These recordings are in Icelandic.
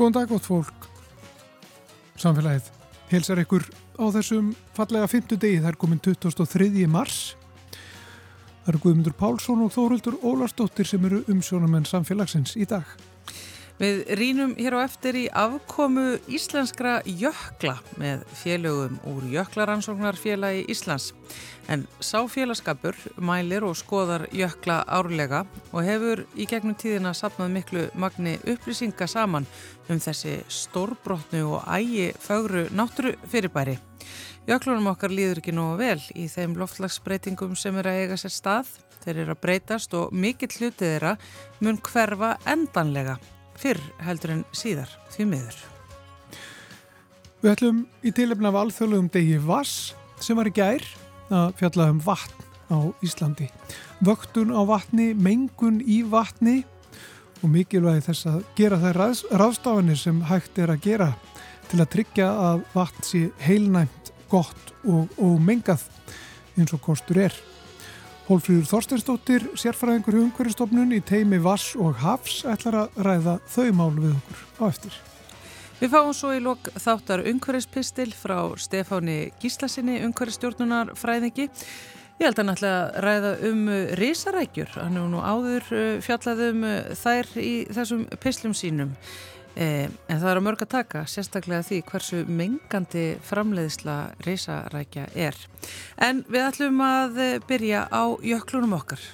Góðan dag, gott fólk. Samfélagið helsar ykkur á þessum fallega fymtu degi. Það er komin 23. mars. Það eru Guðmundur Pálsson og Þóruldur Ólarsdóttir sem eru umsjónamenn samfélagsins í dag. Við rínum hér á eftir í afkomu íslenskra jökla með félögum úr Jöklaransóknarfélagi Íslands. En sáfélagskapur mælir og skoðar jökla árlega og hefur í gegnum tíðina sapnað miklu magni upplýsinga saman um þessi stórbrotnu og ægi fögru náttúru fyrirbæri. Jöklunum okkar líður ekki nógu vel í þeim loftlagsbreytingum sem er að eiga sér stað. Þeir eru að breytast og mikill hlutið þeirra mun hverfa endanlega fyrr heldur en síðar því miður. Við ætlum í tilefna af alþjóðlegum degi Vass sem var í gær að fjalla um vatn á Íslandi. Vöktun á vatni, mengun í vatni og mikilvægi þess að gera þær ráðstafanir sem hægt er að gera til að tryggja að vatn sé heilnæmt, gott og, og mengað eins og kostur er. Hólfríður Þorsteinsdóttir, sérfræðingur umhverjastofnun í teimi Vass og Hafs ætlar að ræða þau mál við okkur á eftir. Við fáum svo í lok þáttar umhverjaspistil frá Stefáni Gíslasinni, umhverjastjórnunar fræðingi. Ég held að náttúrulega ræða um risarækjur. Hann hefur nú áður uh, fjallað um uh, þær í þessum pislum sínum. Eh, en það er að mörg að taka, sérstaklega því hversu mengandi framleiðisla reysarækja er. En við ætlum að eh, byrja á jöklunum okkar.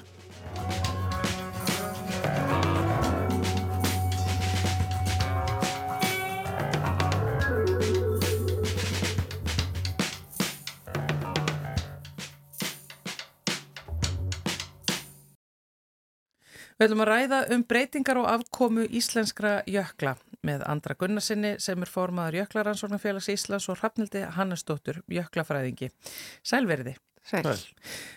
Við ætlum að ræða um breytingar og afkomu íslenskra jökla með Andra Gunnarsinni sem er formaður Jöklaransóknarfélags Íslands og Hrafnildi Hannesdóttur, jöklafræðingi. Sælverði. Sæl.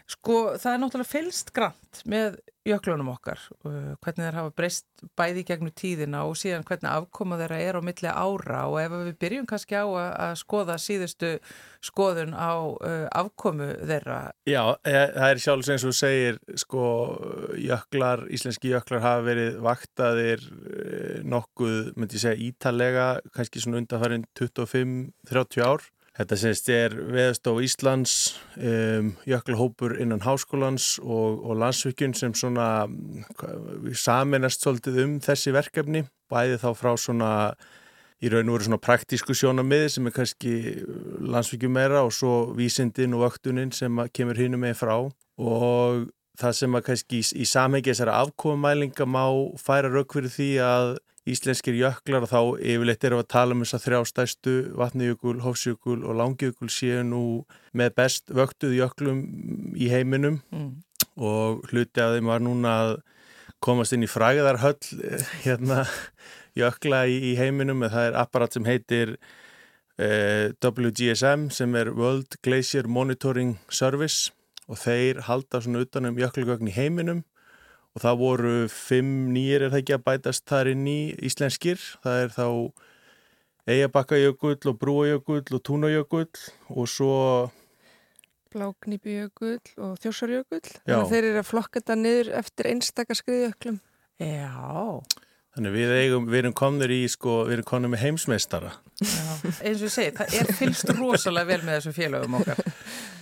Sko það er náttúrulega fylst grant með jöklunum okkar, uh, hvernig þeir hafa breyst bæði gegnum tíðina og síðan hvernig afkoma þeirra er á milli ára og ef við byrjum kannski á að, að skoða síðustu skoðun á uh, afkomu þeirra. Já, e, það er sjálfs eins og segir sko jöklar, íslenski jöklar hafa verið vaktaðir e, nokkuð, myndi ég segja, ítalega, kannski svona undanfærin 25-30 ár Þetta semst er veðstof Íslands, um, jöklahópur innan háskólans og, og landsvíkjun sem svona saminast svolítið um þessi verkefni. Bæði þá frá svona í raun og veru svona praktísku sjónamiði sem er kannski landsvíkjum meira og svo vísindin og vöktunin sem kemur hínum með frá. Og það sem að kannski í, í samhengi þessara afkomumælinga má færa rauk fyrir því að íslenskir jöklar og þá yfirleitt erum við að tala um þess að þrjá stæstu vatnijökul, hófsjökul og langjökul séu nú með best vöktuð jöklum í heiminum. Mm. og hluti af þeim var núna að komast inn í fræðarhöll hérna jökla í, í heiminum. Eða það er apparat sem heitir eh, WGSM sem er World Glacier Monitoring Service og þeir halda svona utanum jöklugögn í heiminum. Og það voru fimm nýjir er það ekki að bætast þar inn í íslenskir. Það er þá Eyjabakkajökull og Brúajökull og Túnajökull. Og svo Bláknýpijökull og Þjósarjökull þannig að þeir eru að flokka þetta niður eftir einstakar skriðjöklum. Já Þannig við, eigum, við erum komnir í sko, við erum komnir með heimsmeistara. Já, eins og ég segi, það er fylst rosalega vel með þessum félögum okkar.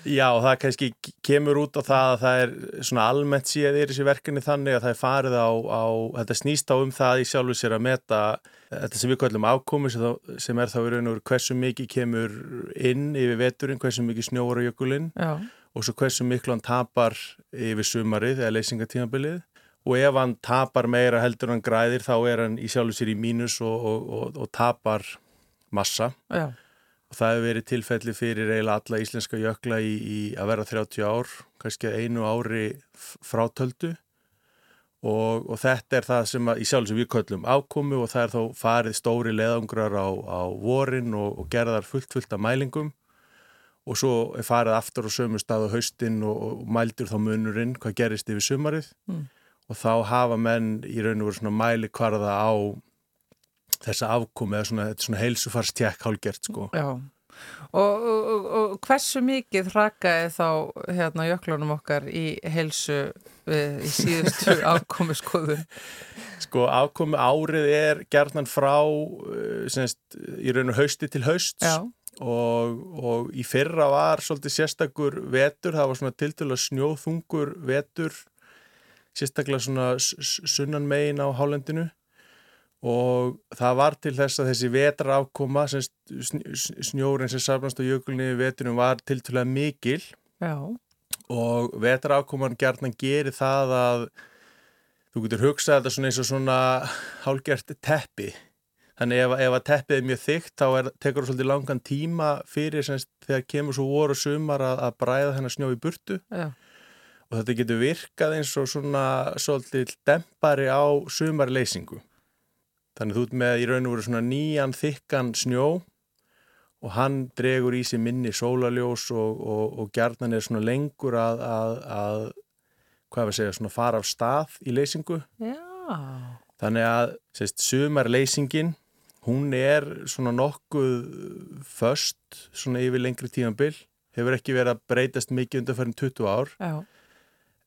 Já, það kannski kemur út á það að það er svona almennt síðan er þessi verkefni þannig að það er farið á, á þetta snýst á um það í sjálfu sér að meta þetta sem við kallum afkomi sem er þá í raun og hversu mikið kemur inn yfir veturinn, hversu mikið snjóður á jökulinn og svo hversu miklu hann tapar yfir sumarið eða leysingatímabilið og ef hann tapar meira heldur hann græðir þá er hann í sjálfu sér í mínus og, og, og, og tapar massa. Já. og það hefur verið tilfelli fyrir eiginlega alla íslenska jökla í, í að vera 30 ár, kannski einu ári frátöldu. Og þetta er það sem að, í sjálfu sér við köllum ákomu og það er þá farið stóri leðangrar á, á vorin og gerðar fullt fullt af mælingum. Og svo er farið aftur á sömu stað á haustin og mældur þá munurinn hvað gerist yfir sumarið. Mm og þá hafa menn í raun og veru svona mæli hvarða á þessa afkomi eða svona, svona heilsufarstjekk hálgert sko. Já, og, og, og hversu mikið rakaði þá hérna jöklunum okkar í heilsu í síðustu afkomi skoðun? Sko afkomi árið er gerðnan frá uh, semst, í raun og hausti til haust og, og í fyrra var svolítið sérstakur vetur, það var svona tiltölu snjóðfungur vetur sérstaklega svona sunnan megin á hálendinu og það var til þess að þessi vetra afkoma snjórin sem safnast á jökulni veturum var tiltölu mikil Já. og vetra afkoman gerðnan gerir það að þú getur hugsað þetta svona eins og svona hálgjert teppi þannig ef, ef að teppið er mjög þygt þá er, tekur það svolítið langan tíma fyrir semst, þegar kemur svo voru sumar að, að bræða þennan snjó í burtu Já. Og þetta getur virkað eins og svona svolítið dempari á sumarleysingu þannig þú ert með í raun og veru svona nýjan þykkan snjó og hann dregur í sig minni sólaljós og, og, og gerðan er svona lengur að, að, að hvað við segja, svona fara af stað í leysingu. Já. Þannig að, sérst, sumarleysingin, hún er svona nokkuð först, svona yfir lengri tímanbill, hefur ekki verið að breytast mikið undan fyrir 20 ár. Já.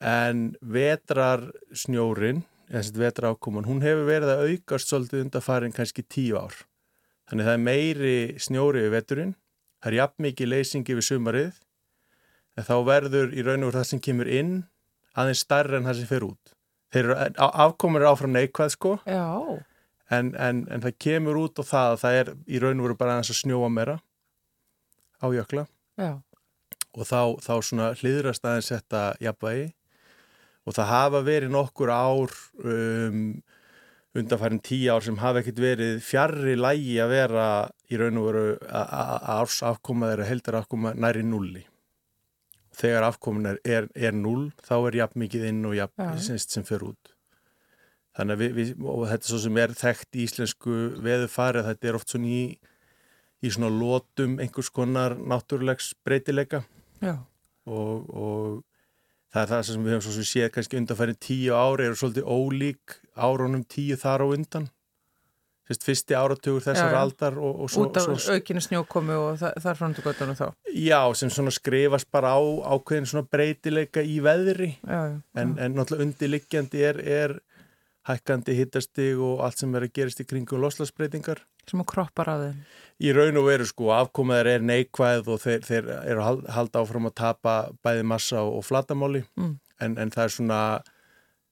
En vetrar snjórin, eða sérst vetra ákoman, hún hefur verið að aukast svolítið undan farin kannski 10 ár. Þannig það er meiri snjóri við veturinn, það er jafn mikið leysingi við sumarið, en þá verður í raun og það sem kemur inn aðeins starra en það sem fer út. Þeir eru, afkomur áfram neikvæð sko en, en, en það kemur út og það að það er í raun og veru bara aðeins að snjóa meira á jökla Já. og þá, þá svona hliðrast aðeins þetta jafnvægi og það hafa verið nokkur ár um, undanfærin tíu ár sem hafa ekkert verið fjarrri lægi að vera í raun og veru að árs afkoma þeirra heldar afkoma næri nulli þegar afkomin er, er, null þá er jafn mikið inn og jafn ja. semst sem fer út. Þannig að við, við, og þetta er svo sem er þekkt í íslensku veðufarið, þetta er oft svona í í svona lótum einhvers konar náttúrulegs breytileika. Og, og það er það sem við hefum svo sem séð kannski undanfærin tíu ári eru svolítið ólík áronum tíu þar á undan. Fyrst, fyrsti áratugur þessar já, aldar og, og svo, út af svo, aukinu snjókomi og það, þar framtu gottunum þá. Já, sem svona skrifast bara á ákveðin svona breytileika í veðri. Já, en, en náttúrulega undirliggjandi er, er hækkandi hittastig og allt sem verður að gerast í kringum loslasbreytingar sem að kroppar að þeim? Í raun og veru sko, afkomaður er neikvæð og þeir, þeir eru að halda áfram að tapa bæði massa og, og flatamáli mm. en, en það er svona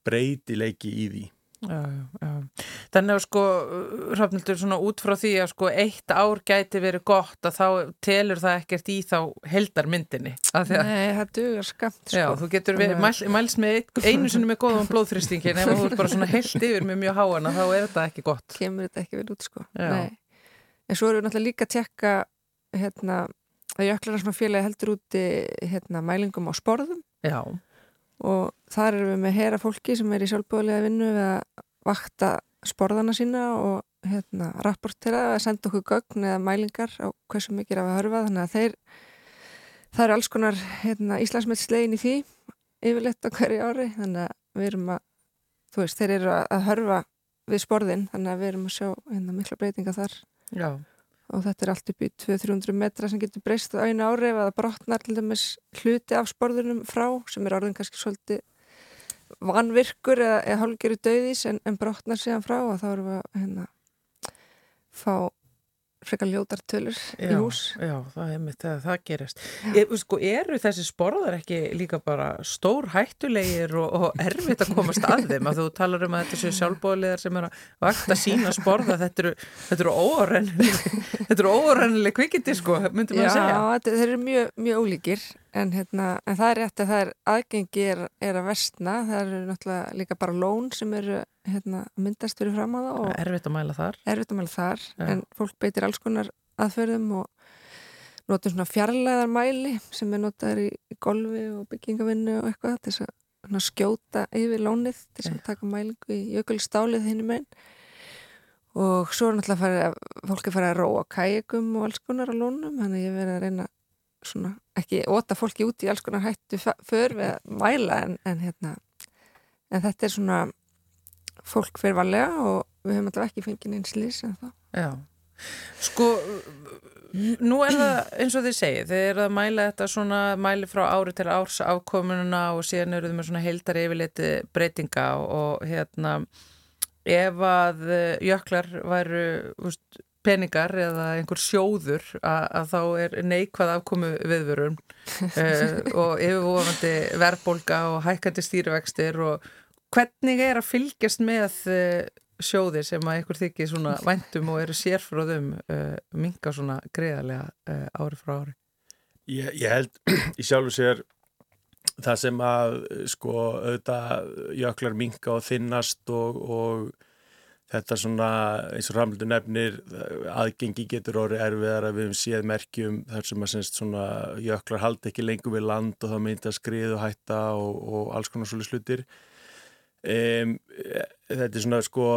breytileiki í því Já, já. Þannig að sko Rafnildur svona út frá því að sko eitt ár gæti verið gott að þá telur það ekkert í þá heldarmyndinni Nei, það duður skamt sko. Já, þú getur verið mæl, mælst með einu sinni með góðan blóðþristingin ef þú er bara svona held yfir með mjög háana þá er þetta ekki gott. Kemur þetta ekki vel út sko. En svo erum við náttúrulega líka að tekka hérna, að Jöklarnarsmannfélagi heldur úti hérna, mælingum á sporðum. Já og þar erum við með hera fólki sem er í sjálfbóðlega vinnu við að vakta sporðana sína og hérna, rapportera að senda okkur gögn eða mælingar á hversu mikið er að hörfa. Þannig að þeir það eru alls konar hérna, Íslandsmyndslegin í því yfirleitt á hverju ári. Þannig að við erum að þú veist, þeir eru að hörfa við sporðin þannig að við erum að sjá hérna, mikla breytinga þar. Já og þetta er allt upp í 200-300 metra sem getur breyst á einu ári það brotnar til dæmis hluti af sporðunum frá sem er orðin kannski svolítið vanvirkur eða, eða hálfgeru döðis en, en brotnar síðan frá og þá erum við að hérna, fá frekar ljótar tölur já, í hús. Já, það er mitt þegar það gerist. Er, sko, Eru þessi sporðar ekki líka bara stór hættulegir og, og erfitt að komast að þeim? Að þú talar um að þetta séu sjálfbóðlegar sem er að vakta sína sporða þetta eru, eru órennileg þetta eru órennileg kvikindi sko myndum að segja. Já, þeir eru mjög, mjög ólíkir En, hérna, en það er rétt að það er aðgengi er, er að vestna, það eru náttúrulega líka bara lón sem eru hérna, myndast fyrir fram á það og erfitt að mæla þar, að mæla þar en fólk beitir alls konar aðferðum og notur svona fjarlæðar mæli sem er notaður í, í golfi og byggingavinnu og eitthvað til þess að skjóta yfir lónið til þess að taka mælingu í jökulstálið hinn í meginn og svo er náttúrulega að fólki fara að róa kægum og alls konar á lónum, þannig að ég verði að reyna svona, ekki óta fólki út í alls konar hættu för við að mæla en, en, hérna, en þetta er svona fólk fyrir valega og við höfum alltaf ekki fengið eins lýs en það. Já, sko nú er það eins og þið segið, þið eru að mæla þetta svona mæli frá ári til árs ákomununa og síðan eru þið með svona heildar yfirleiti breytinga og hérna ef að eh, jöklar væru úst, peningar eða einhver sjóður að, að þá er neikvað afkomu viðvörun uh, og yfirvofandi verðbólga og hækkandi stýrivextir og hvernig er að fylgjast með uh, sjóðir sem að einhver þykir svona væntum og eru sérfróðum uh, minga svona greiðarlega ári frá ári? Ég, ég held í sjálfu sér það sem að sko auðvitað jöklar minga og þinnast og, og þetta svona eins og Ramlundur nefnir aðgengi getur orðið erfiðar að við hefum séð merkjum þar sem að semst svona jöklar haldi ekki lengur við land og þá myndi að skriðu og hætta og, og alls konar svolítið slutir um, þetta er svona sko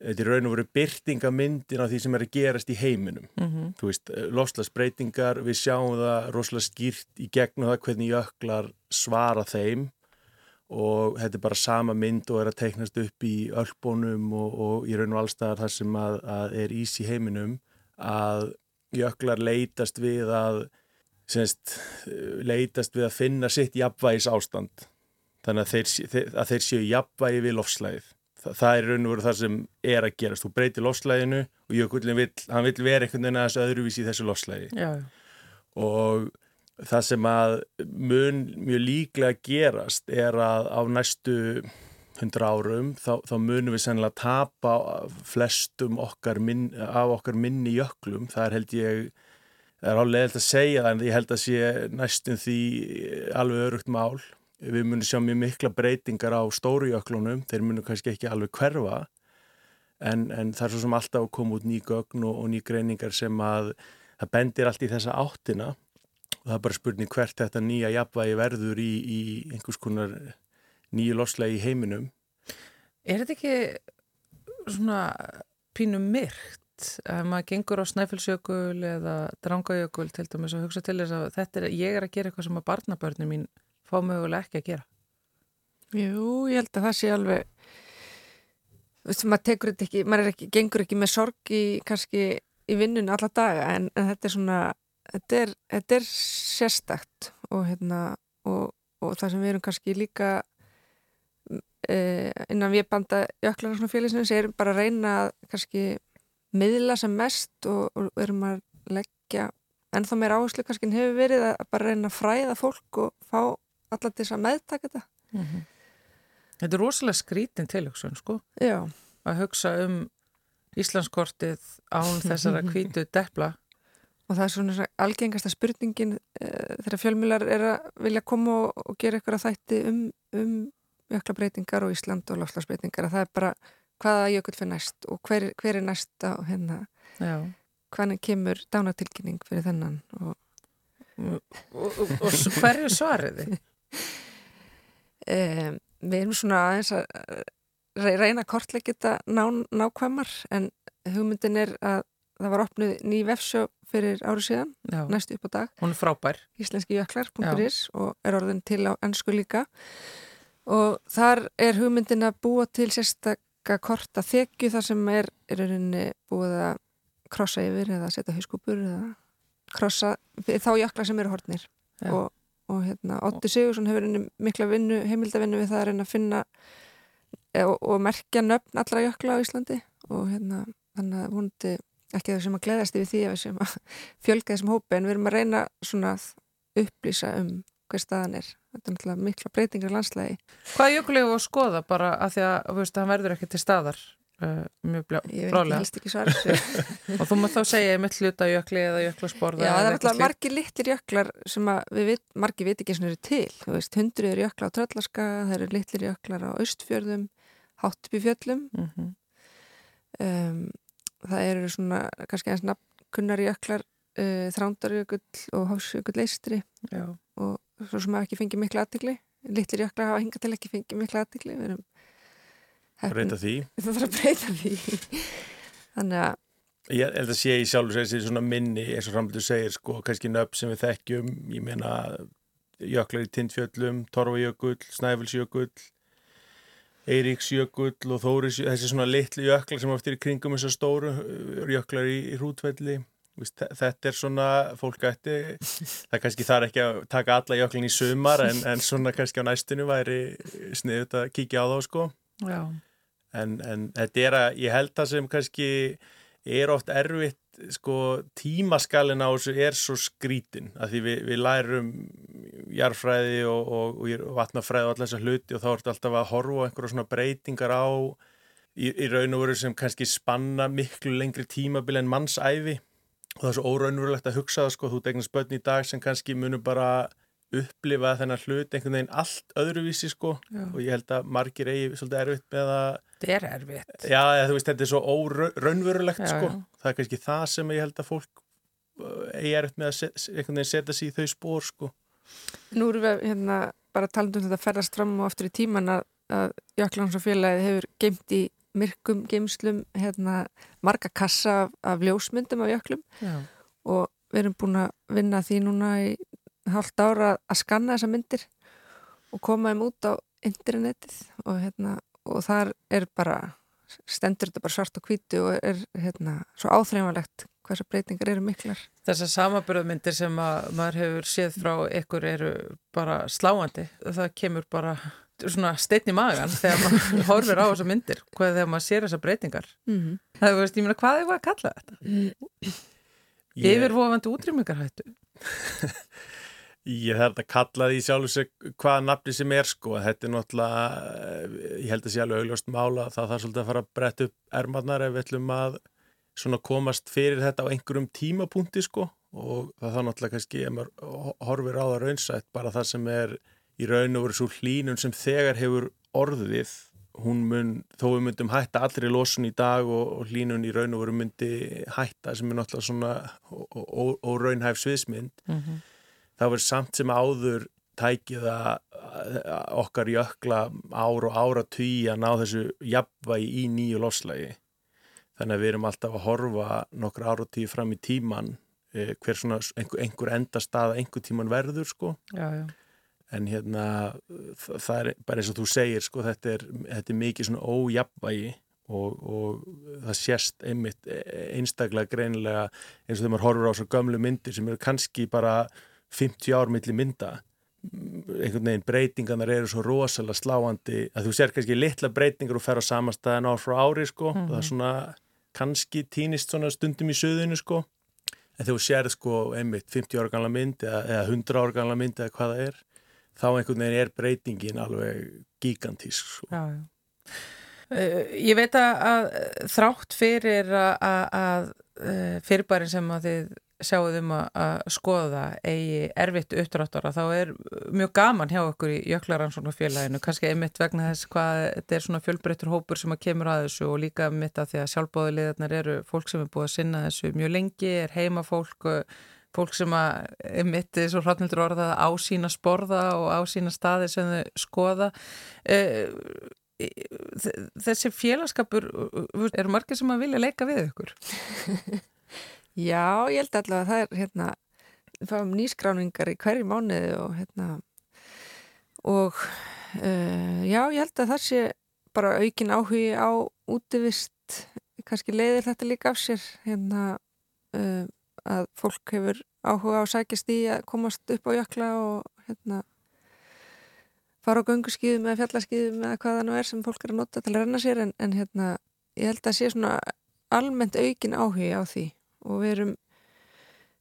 þetta er raun og veru byrtingamyndin á því sem er að gerast í heiminum. Mm -hmm. þú veist, loslasbreytingar við sjáum það rosalega skýrt í gegnum það hvernig jöklar svara þeim og þetta er bara sama mynd og er að teiknast upp í öllbónum og, og í raun og allstaðar þar sem að, að er ís í heiminum að jöklar leitast við að semst, leitast við að finna sitt jafnvægis ástand þannig að þeir, að þeir séu jafnvægi við lofslæðið Þa, það er raun og veru það sem er að gerast. Þú breytir loslæðinu og jökullin vil, hann vil vera einhvern veginn aðeins öðruvísi í þessu loslæði og það sem að mun mjög líklega gerast er að á næstu hundra árum þá, þá munum við sennilega tapa flestum okkar minn, af okkar minni jöklum, það er held ég það er álega held að segja það en ég held að sé næstum því alveg örugt mál. Við munum sjá mjög mikla breytingar á stóru jöklunum, þeir munum kannski ekki alveg hverfa en, en það er svo sem alltaf að koma út ný gögn og, og ný greiningar sem að það bendir allt í þessa áttina og það er bara spurning hvert þetta nýja jafnvægi verður í, í einhvers konar nýju loslegi í heiminum Er þetta ekki svona pínum myrkt að maður gengur á snæfellsjökul eða drangajökul til dæmis og hugsa til þess að þetta er, ég er að gera eitthvað sem að barnabörnum mín fá mögulega ekki að gera. Jú, ég held að það sé alveg þú veist, maður tekur þetta ekki maður ekki, gengur ekki með sorg í kannski í vinnun alla daga en, en þetta er svona þetta er, þetta er sérstakt og hérna og, og það sem við erum kannski líka e, innan við banda jöklar og svona félagsins er bara að reyna að kannski miðla sem mest og, og erum að leggja en þá meira áherslu kannski hefur verið að bara reyna að fræða fólk og fá allar til þess að meðtaka þetta mm -hmm. Þetta er rosalega skrítin tilhugsun sko Já. að hugsa um Íslandskortið án þessara kvítu deppla og það er svona algengasta spurningin e, þegar fjölmjölar er að vilja koma og, og gera eitthvað þætti um, um jöklabreitingar og Ísland og lofslagsbreitingar að það er bara hvaða jökull fyrir næst og hver, hver er næst á hérna hvaðan kemur dánatilkynning fyrir þennan og, og, og hverju svariði? Um, við erum svona aðeins að reyna að þetta ná, nákvæmar en hugmyndin er að það var opnuð ný vefsjó fyrir árið síðan, Já. næstu upp á dag. Hún er frábær. Íslenskijöklar.is og er orðin til á ennsku líka. Og þar er hugmyndin að búa til sérstakka korta þekju þar sem er, er búið að krossa yfir eða setja hauskúpur eða krossa þá jöklar sem eru hortnir og og hérna Otti Sigursson hefur mikla vinnu, heimildavinnu við það að reyna að finna e, og, og merkja nöfn allra jökla á Íslandi. Og hérna þannig að vondi ekki það sem að gleðast yfir því að við sem að fjölga þessum hópi en við erum að reyna svona að upplýsa um hver staðan er. Þetta er náttúrulega mikla breytingar landslægi. Hvað jökulegu að skoða bara að því að veist, hann verður ekki til staðar uh, mjög svar og þú maður þá segja mitt hluta jökli eða jöklasporða Já, það er alltaf margir litlir jöklar sem við, margir veit ekki sem eru til þú veist, hundruður jökla á Tröllaska það eru litlir jöklar á Östfjörðum Háttbífjöllum mm -hmm. um, það eru svona kannski eins nafnkunnar jöklar uh, Þrándarjökull og Hásjökull Eistri og svo sem hafa ekki fengið miklu aðtikli litlir jöklar hafa hingað til ekki fengið miklu aðtikli við erum breyta því? Það þarf að breyta því. Þannig að ég held að sé í sjálf þessi svona minni eins og framlega þú segir sko kannski nöpp sem við þekkjum. Ég meina jöklar í Tindfjöllum, Torfajökull Snæfellsjökull Eiríksjökull og Þóris þessi svona litli jöklar sem oftir í kringum þessar stóru jöklar í, í Rútvelli þetta er svona fólk ætti það kannski þarf ekki að taka alla jöklin í sumar en, en svona kannski á næstinu væri sniðut að kíkja á þá sko. En, en þetta er að ég held það sem kannski er oft erfitt sko tímaskalin á þessu er svo skrítin að því við, við lærum jarfræði og, og, og vatnafræði og allar þessar hluti og þá ertu alltaf að horfa einhverja svona breytingar á í, í raun og veru sem kannski spanna miklu lengri tímabil en mannsæfi og það er svo óraunverulegt að hugsa það sko, þú degnast börn í dag sem kannski munum bara upplifa þennan hlut einhvern veginn allt öðruvísi sko. Já. og ég held að margir eigi svolítið erfitt með að Þetta er erfitt. Já, þú veist, þetta er svo óraunverulegt sko. það er kannski það sem ég held að fólk uh, eigi erfitt með að einhvern veginn setja sér í þau spór sko. Nú erum við hérna bara taland um þetta ferðast fram og aftur í tíman að, að Jöklans og félagið hefur geimt í myrkum geimslum hérna marga kassa af, af ljósmyndum af jöklum. Já. og við erum búin að vinna því núna í halvt ára að skanna þessa myndir og koma þeim út á internetið og, hérna, og þar er bara stendur þetta bara svart og hvítu og er hérna, svo áþreifanlegt hversa breytingar eru miklar. Þessar samaburðmyndir sem maður hefur séð frá ykkur eru bara sláandi það kemur bara svona steitn í magan þegar maður horfir á þessar myndir hvað þegar maður sér þessar breytingar mm -hmm. það er veist, ég meina hvað er það að kalla þetta? Yfirvofandi útrýmingarhættu Ég þarf að kalla því sjálf hvaða nafni sem er sko, þetta er náttúrulega, eh, ég held að sé alveg augljóst mála, það þarf svolítið að fara að bretta upp ermarnar ef við ætlum að komast fyrir þetta á einhverjum tímapunkti sko. Og það þarf náttúrulega kannski, ef maður horfir á það raunsætt, bara það sem er í raun og veru svo hlínun sem þegar hefur orðið, hún mun, þó við myndum hætta allir í losun í dag og, og hlínun í raun og veru myndi hætta sem er náttúrulega svona óraunhæf sviðsmynd. Mm -hmm þá er samt sem áður tækið að okkar jökla ár og ára tugi að ná þessu jafnvægi í nýju loslægi. Þannig að við erum alltaf að horfa nokkur ára tíu fram í tíman eh, hver svona einhver, einhver enda stað að einhver tíman verður sko. Já, já. En hérna það er bara eins og þú segir sko þetta er, þetta er mikið svona ójafnvægi og, og það sést einmitt e, einstaklega greinilega eins og þegar maður horfur á svo gömlu myndir sem eru kannski bara 50 ár millir mynda einhvern veginn breytingarnar eru svo rosalega sláandi að þú sér kannski litla breytingar og fer á samastæðan ár frá ári sko mm -hmm. það er svona kannski týnist svona stundum í söðinu sko en þegar þú sér sko einmitt 50 ára ganla mynd eða, eða 100 ára ganla mynd eða hvað það er þá einhvern veginn er breytingin alveg gigantísk sko. Já, já. Uh, ég veit að, að þrátt fyrir að, að, að uh, fyrirbærin sem að þið sjáum að skoða eigi erfitt uppdráttara þá er mjög gaman hjá okkur í Jöklaransóknarfélaginu kannski einmitt vegna þess hvað þetta er svona fjölbreyttur hópur sem að kemur að þessu og líka mitt að því að sjálfbóðilegarnar eru fólk sem er búið að sinna þessu mjög lengi, er heima fólk sem að einmitt svo hratnildur orða á sína sporða og á sína staði sem þau skoða. Eh, þessi félagskapur eru margir sem að vilja leika við ykkur Já, ég held allavega að það er hérna, við fáum nýskráningar í hverju mánuði og hérna og uh, já, ég held að það sé bara aukin áhugi á útivist, kannski leiðir þetta líka af sér hérna uh, að fólk hefur áhuga á sækjast í að komast upp á jökla og hérna fara á gönguskýðum eða fjallaskýðum eða hvaða nú er sem fólk er að nota til að renna sér. En, en hérna ég held að sé svona almennt aukin áhugi á því og við erum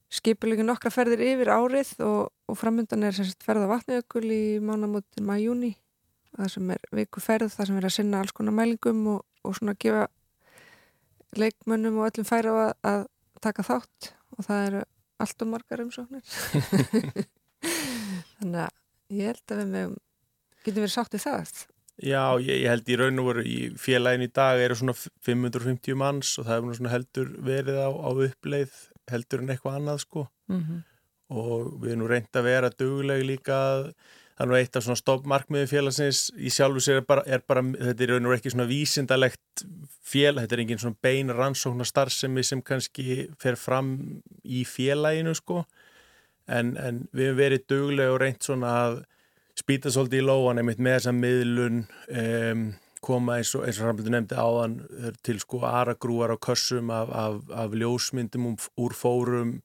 skipilegi nokkra ferðir yfir árið og, og framöndan er sérst ferða vatniökul í mánamótin maður-júni það sem er viku ferð, það sem er að sinna alls konar mælingum og, og svona að gefa leikmönnum og öllum færa að, að taka þátt. Og það eru allt og margar umsóknir. Þannig að ég held að við með getum verið sátt í það Já, ég, ég held í raun og veru í félagin í dag eru svona 550 manns og það er heldur verið á, á uppleið heldur en eitthvað annað sko. Mm -hmm. og við erum nú reynd að vera dugleg líka það er nú eitt af svona stoppmarkmiði félagsins. Í sjálfu sér er bara, er bara þetta er raun og veru ekki svona vísindalegt félag, þetta er engin svona bein rannsóknar starfsemi sem kannski fer fram í félaginu sko. En, en við erum verið dugleg og reynd svona að spýta svolítið í lóan einmitt með þessa miðlun um, koma eins og eins og Ramlundur nefndi áðan til sko aragrúar á kössum af, af, af ljósmyndum um, úr fórum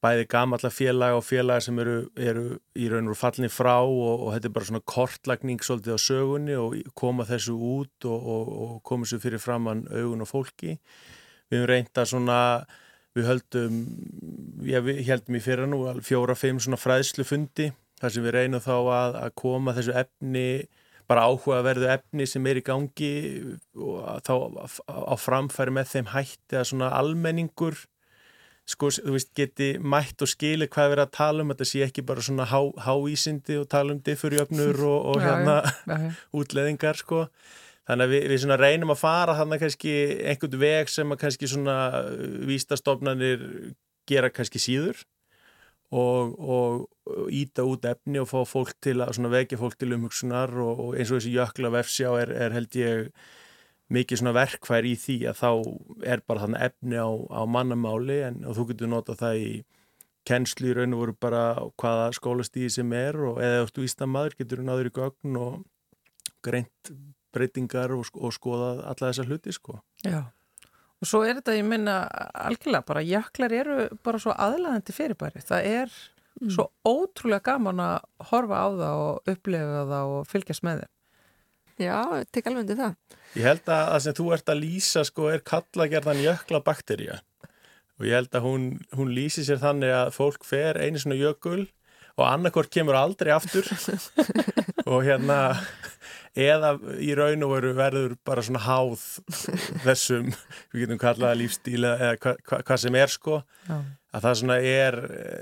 bæði gamalla félag og félag sem eru, eru í raun og fallinni frá og, og þetta er bara svona kortlagning svolítið á sögunni og koma þessu út og, og, og koma þessu fyrir framann augun og fólki. Við höfum reynda svona, við höldum, já við heldum í fyrra nú fjóra-fimm svona fræðslufundi þar sem við reynum þá að, að koma þessu efni, bara áhugaverðu efni sem er í gangi og þá á framfæri með þeim hætti að svona almenningur sko, þú veist, geti mætt og skili hvað við erum að tala um, þetta sé ekki bara svona há, háísindi og tala um diffurjöfnur og, og hérna já, já, já. útleðingar, sko. Þannig að við, við svona reynum að fara þannig kannski einhvern veg sem að kannski svona vístastofnanir gera kannski síður og, og íta út efni og fá fólk til að, vekja fólk til umhugsunar og, og eins og þessi jökla vefsjá er, er held ég mikið svona verkfær í því að þá er bara þannig efni á, á mannamáli en þú getur nota það í kennslu í raun og voru bara hvaða skólastíði sem er og eða þú ístamæður getur náður í gögn og greint breytingar og, og skoða alla þessa hluti sko. Já, og svo er þetta, ég minna algjörlega bara, jöklar eru bara svo aðlæðandi fyrirbæri, það er mm. svo ótrúlega gaman að horfa á það og upplega það og fylgjast með þeim. Já, tek alveg undir það. Ég held að það sem þú ert að lýsa sko er kallagerðan jökla bakterja og ég held að hún, hún lýsi sér þannig að fólk fer einu svona jökul og annarkort kemur aldrei aftur og hérna eða í raun og veru verður bara svona háð þessum, við getum kallaða lífstíla eða hvað hva, hva sem er sko Já. að það svona er,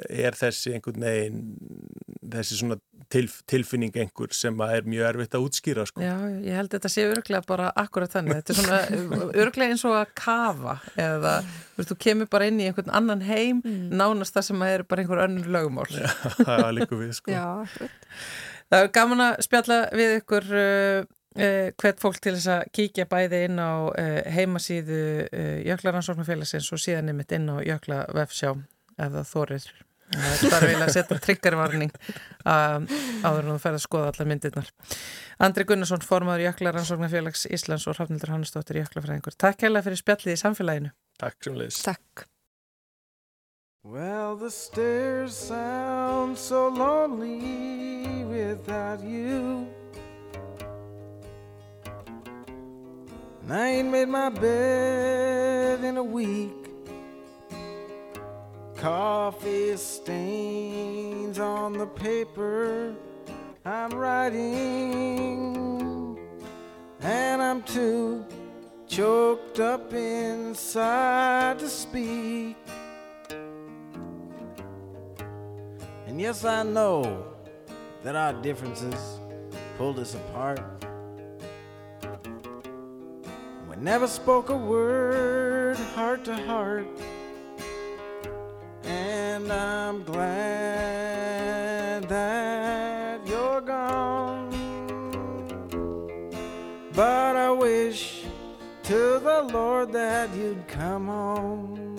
er þessi einhvern veginn þessi svona tilf, tilfinning einhver sem er mjög erfitt að útskýra sko. Já, ég held að þetta sé örglega bara akkurat þannig, þetta er svona örglega eins og að kafa eða þú kemur bara inn í einhvern annan heim mm. nánast það sem er bara einhver önnur lögumál Já, það er líka við sko. Já, Það er gaman að spjalla við ykkur uh, uh, hvert fólk til þess að kíkja bæði inn á uh, heimasíðu uh, Jöklaransóknarfélagsins og síðan einmitt inn á Jökla vefsjá ef það þorir Það er vel að setja triggervarning um, áður en þú ferð að skoða allar myndirnar. Andri Gunnarsson, formadur Jöklaransóknarfélags Íslands og Rafnildur Hannesdóttir Jöklafræðingur. Takk hella fyrir spjallið í samfélaginu. Takk sem leiðis. Takk. Well, the stairs sound so lonely without you. And I ain't made my bed in a week. Coffee stains on the paper I'm writing, and I'm too choked up inside to speak. And yes, I know that our differences pulled us apart. We never spoke a word heart to heart and I'm glad that you're gone. But I wish to the Lord that you'd come home,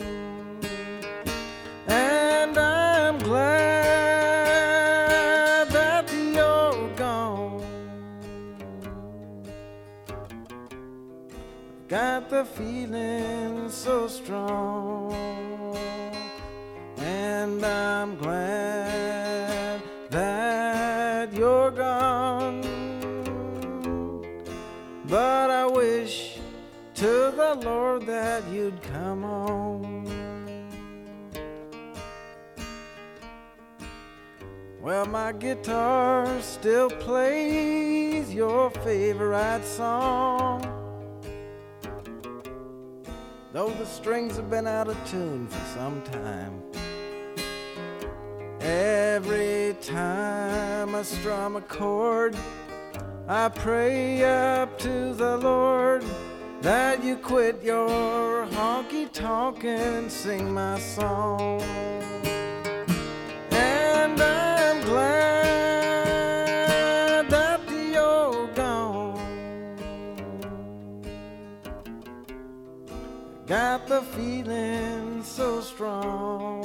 and I'm glad Got the feeling so strong and I'm glad that you're gone. But I wish to the Lord that you'd come home. Well, my guitar still plays your favorite song. Though the strings have been out of tune for some time. Every time I strum a chord, I pray up to the Lord that you quit your honky tonk and sing my song. Got the feeling so strong.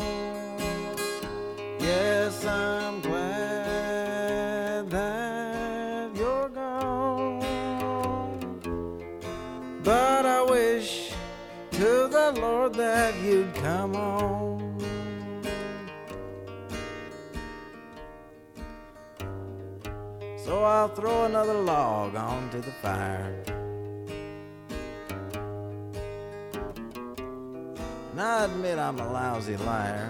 Yes, I'm glad that you're gone. But I wish to the Lord that you'd come home. So I'll throw another log onto the fire. And I admit I'm a lousy liar.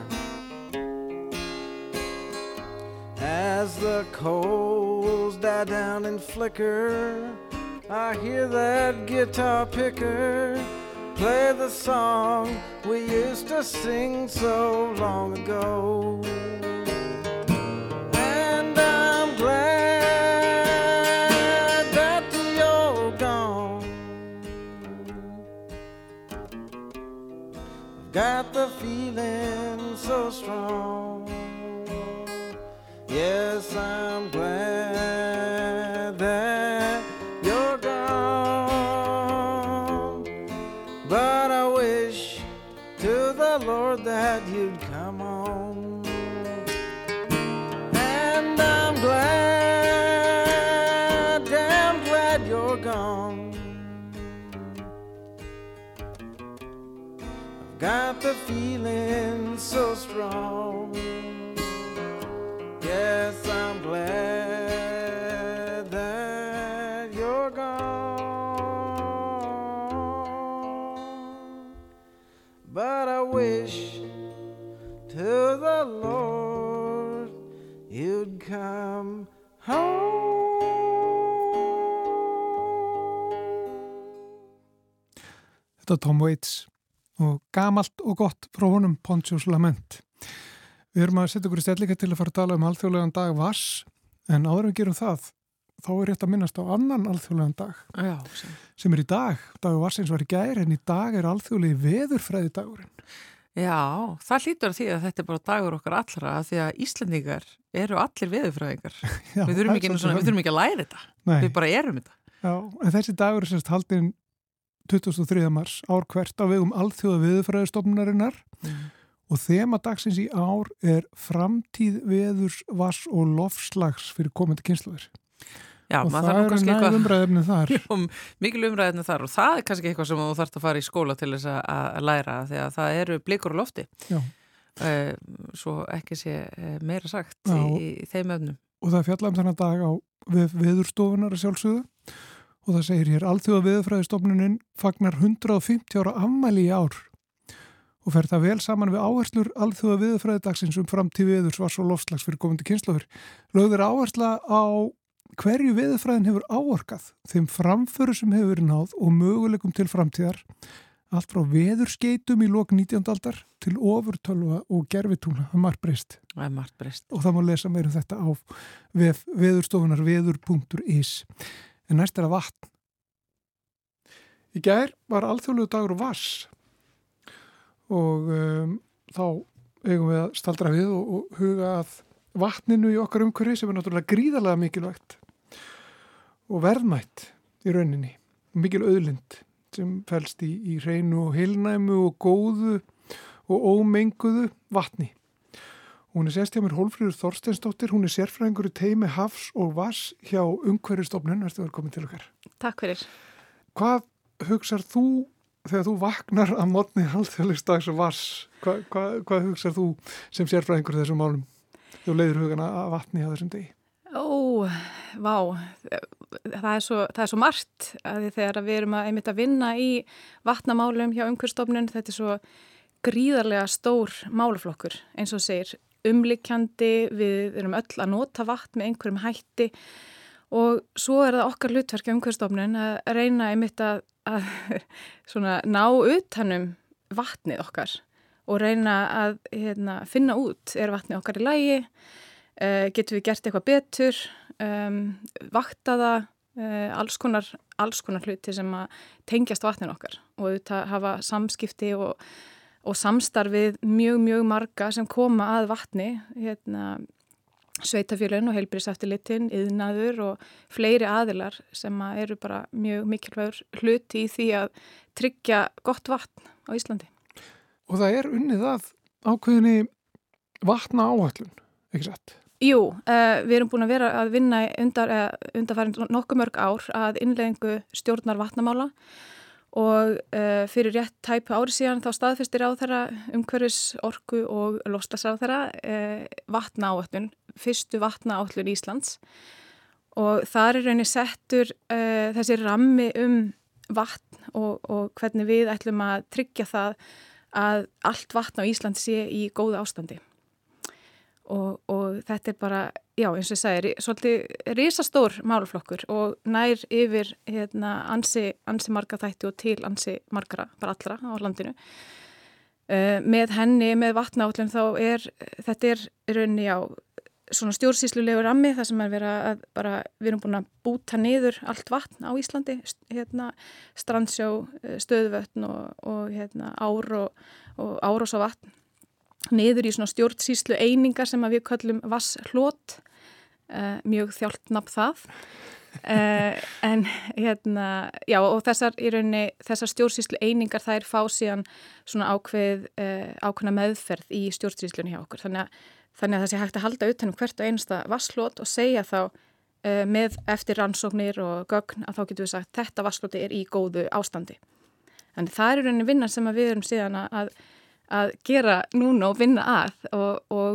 As the coals die down and flicker, I hear that guitar picker play the song we used to sing so long ago. Feeling so strong. Yes, I'm glad that you're gone. But I wish to the Lord that you'd the feeling so strong. Yes, I'm glad that you're gone. But I wish to the Lord you'd come home. Þetta er Tom Waits og gamalt og gott frá honum Pontius Lament. Við erum að setja okkur í stellika til að fara að tala um alþjóðlegan dag Vass en áður við gerum það þá er rétt að minnast á annan alþjóðlegan dag Já, sem. sem er í dag. Dagur Vassins var í gær en í dag er alþjóðlegi veðurfræði dagurinn. Já, það hlýtur að því að þetta er bara dagur okkar allra að því að Íslandingar eru allir veðurfræðingar. Já, Við þurfum svona, við þurfum ekki að læra þetta. Nei, Við bara erum þetta. já, en þessi dagur er sérst haldinn 23. mars ár hvert á vegum alþjóða veðurfræðistofnunarinnar Mm. og þema dagsins í ár er framtíð veðurs, vass og lofslags fyrir komandi kynsluður. Já, og það eru kannski næg eitthvað umræðefni þar. mikil umræðinu þar og það er kannski eitthvað sem þú þarfst að fara í skóla til þess að, læra því að það eru blikur á lofti Já. uh, svo ekki sé uh, meira sagt Já. í, í þeim öfnum og það fjalla um þennan dag á veðurstofunar sjálfsögðu og það segir hér alþjóða veðurfræðistofnunin fagnar 150 ára afmæli í ár. Og fer það vel saman við áherslur alþjóða veðurfræðidagsins um framtíð veðurs vars og lofslags fyrir komandi kynslofur. Lögður áhersla á hverju veðurfræðin hefur áorkað, þeim framföru sem hefur verið náð og möguleikum til framtíðar. Allt frá veðurskeitum í lok 19. aldar til ofurtölva og gerfitúna, það er margt breyst. Og það má lesa meira um þetta á veðurstofunar veður.is en næst er að vatn. Í gær var alþjóðlegu dagur vass og um, þá eigum við að staldra við og, og huga að vatninu í okkar umhverfi sem er náttúrulega gríðarlega mikilvægt og verðmætt í rauninni. Mikil auðlind sem fælst í, í hreinu og heilnæmu og góðu og ómenguðu vatni Hún er sérst hjá mér Hólfríður Þorsteinsdóttir, hún er sérfræðingur í teimi Hafs og Vass hjá umhverjastofnun, erstu verið komin til okkar. Takk fyrir. Hvað hugsar þú þegar þú vaknar að mótni halþjóðleikstags og Vass? Hva, hva, hvað hugsar þú sem sérfræðingur þessum málum? Þú leiður hugana að vatni á þessum degi. Ó, vá, það er svo, það er svo margt að þegar við erum að einmitt að vinna í vatnamálum hjá umhverjastofnun, þetta er svo gríðarlega stór máluflokkur eins og segir umlikjandi, við erum öll að nota vatn með einhverjum hætti. Og svo er það okkar hlutverk umhverjastofnun að reyna einmitt að, að svona, ná utanum vatnið okkar og reyna að hérna, finna út er vatnið okkar í lægi, uh, getum við gert eitthvað betur, um, vakta það, uh, alls, konar, alls konar hluti sem tengjast vatnin okkar og auðvitað hafa samskipti og og samstarfið mjög, mjög marga sem koma að vatni, hérna, sveitafjölun og heilbríðsaftilitinn, yðnaður og fleiri aðilar sem að eru bara mjög mikilvægur hluti í því að tryggja gott vatn á Íslandi. Og það er unnið að ákveðinni vatna áhællun, ekki satt? Jú, uh, við erum búin að vera að vinna undar, uh, undarfærin nokkuð mörg ár að innleggingu stjórnar vatnamála og uh, fyrir rétt tæpu ári síðan þá staðfestir á þeirra umhverfis orku og lostasar á þeirra uh, vatna áallun, fyrstu vatna áallun Íslands. Og þar er rauninni settur uh, þessi rammi um vatn og, og hvernig við ætlum að tryggja það að allt vatn á Ísland sé í góðu ástandi og, og þetta er bara, já eins og ég sagði, svolítið risastór máluflokkur og nær yfir hérna, ansi, ansi marga þætti og til ansi margara, bara allra á landinu. Uh, með henni, með vatnállin þá er, þetta er raunni á svona stjórnsýslulegu rammi þar sem er verið að bara, við erum búin að búta niður allt vatn á Íslandi, hérna strandsjó, eh, stöðvötn og, og hérna ár og, og árós á vatn niður í svona stjórnsýslu einingar sem við kallum vasshlót uh, mjög þjált nafn það. Uh, en hérna já og þessar í rauninni þessar stjórnsýslu einingar þær fá síðan svona ákveð uh, ákveðna meðferð í stjórnsýslunni hjá okkur. Þannig að, þannig að það sé hægt að halda utanum hvert og einasta vasshlót og segja þá með eftir rannsóknir og gögn að þá getur við sagt þetta vasslóti er í góðu ástandi. Þannig það er í rauninni vinnan sem við erum síðan að að gera núna og vinna að og, og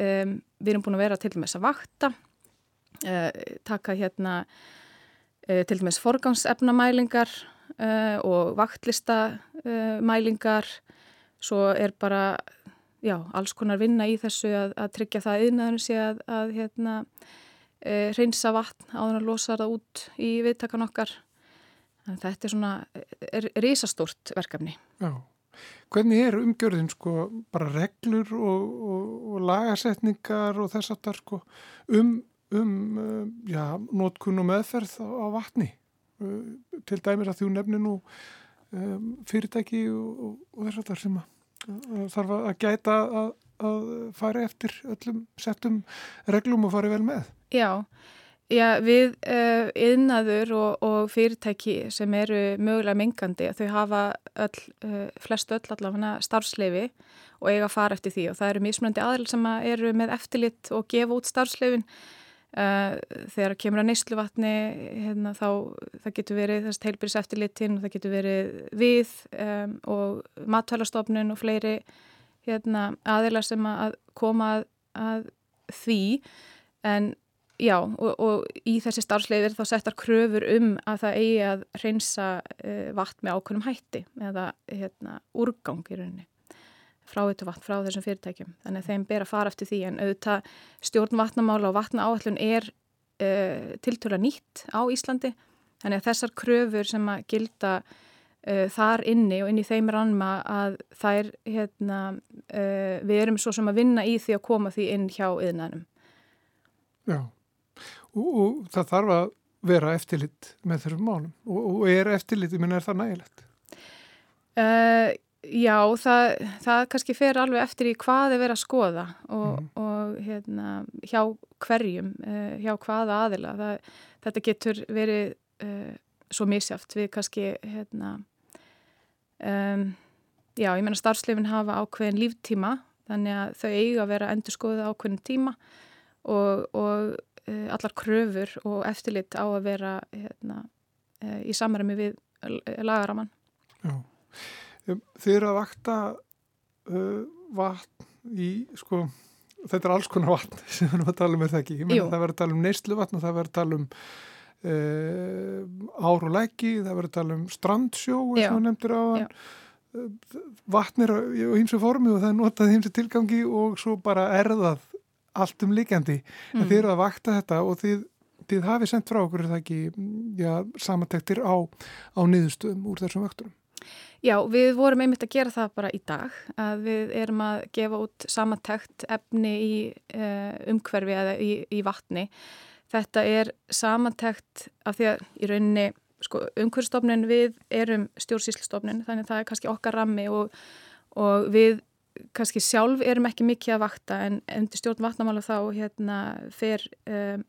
um, við erum búin að vera til dæmis að vakta uh, taka hérna uh, til dæmis forgangsefnamælingar uh, og vaktlistamælingar svo er bara já, alls konar vinna í þessu að, að tryggja það yðnaðurinn sé að, að hérna, reynsa vatn áður að losa það út í viðtakan okkar. Þetta er svona er, er risastórt verkefni. Já. Hvernig er umgjörðin sko bara reglur og, og, og lagasetningar og þess að það sko um, um uh, já, nótkunn og meðferð á, vatni uh, til dæmis að þú nefnir nú um, fyrirtæki og, og þess að það sem að, þarf að gæta að, að fara eftir öllum settum reglum og fara vel með. Já, Já, við uh, yðnaður og, og fyrirtæki sem eru mögulega mingandi, þau hafa öll, uh, flest öll allavega starfsleifi og eiga að fara eftir því og það eru mismunandi aðl sem eru með eftirlitt og gefa út starfsleifin. Uh, þegar kemur að neysluvatni, hérna, þá það getur verið þess teilbyrjus eftirlittin og það getur verið við um, og matvælastofnun og fleiri hérna, aðilar sem að koma að, að því en Já og, og í þessi starfsleifir þá settar kröfur um að það eigi að reynsa uh, vatn með ákveðnum hætti eða hérna, úrgang í rauninni frá þetta vatn frá þessum fyrirtækjum. Þannig að þeim ber að fara eftir því en auðvitað stjórn vatnamála og vatna áallun er uh, tiltöla nýtt á Íslandi. Þannig að þessar kröfur sem að gilda uh, þar inni og inn í þeim rannma að þær, hérna, við erum svo sem að vinna í því að koma því inn hjá yðnanum. Já og, og það þarf að vera eftirlit með þessum málum og, og er eftirlit, menn er það nægilegt? Uh, já, það, það kannski fer alveg eftir í hvað er verið að skoða og, mm. og hérna, hjá hverjum, uh, hjá hvaða aðila. Það, þetta getur verið uh, svo misjáft við kannski, hérna, um, já, ég menna starfslefin hafa ákveðin líftíma þannig að þau eiga að vera endur skoðið ákveðin tíma og, og allar kröfur og eftirlit á að vera hérna, eh, í samræmi við lagaraman. Já, þið eru að vakta uh, vatn í, sko, þetta er alls konar vatn sem við erum að tala um, er það ekki? Það verður að tala um neyslu vatn og það verður að tala um uh, ár og leggi, það verður að tala um strandsjó, eins og nefndir á hann. Vatn er á hýmsu formi og það er notað hýmsu tilgangi og svo bara erðað allt um líkjandi mm. en þið eru að vakta þetta og þið, þið hafið sendt frá okkur það ekki já, samantektir á, á niðurstöðum úr þessum vakturum. Já, við vorum einmitt að gera það bara í dag að við erum að gefa út samantekt efni í uh, umhverfi eða í, í vatni. Þetta er samantekt af því að í rauninni sko, umhverfstofnin við erum stjórnsýslstofnin þannig að það er kannski okkar rammi og, og við kannski sjálf erum ekki mikið að vakta en undir stjórn vatnamála þá hérna fer um,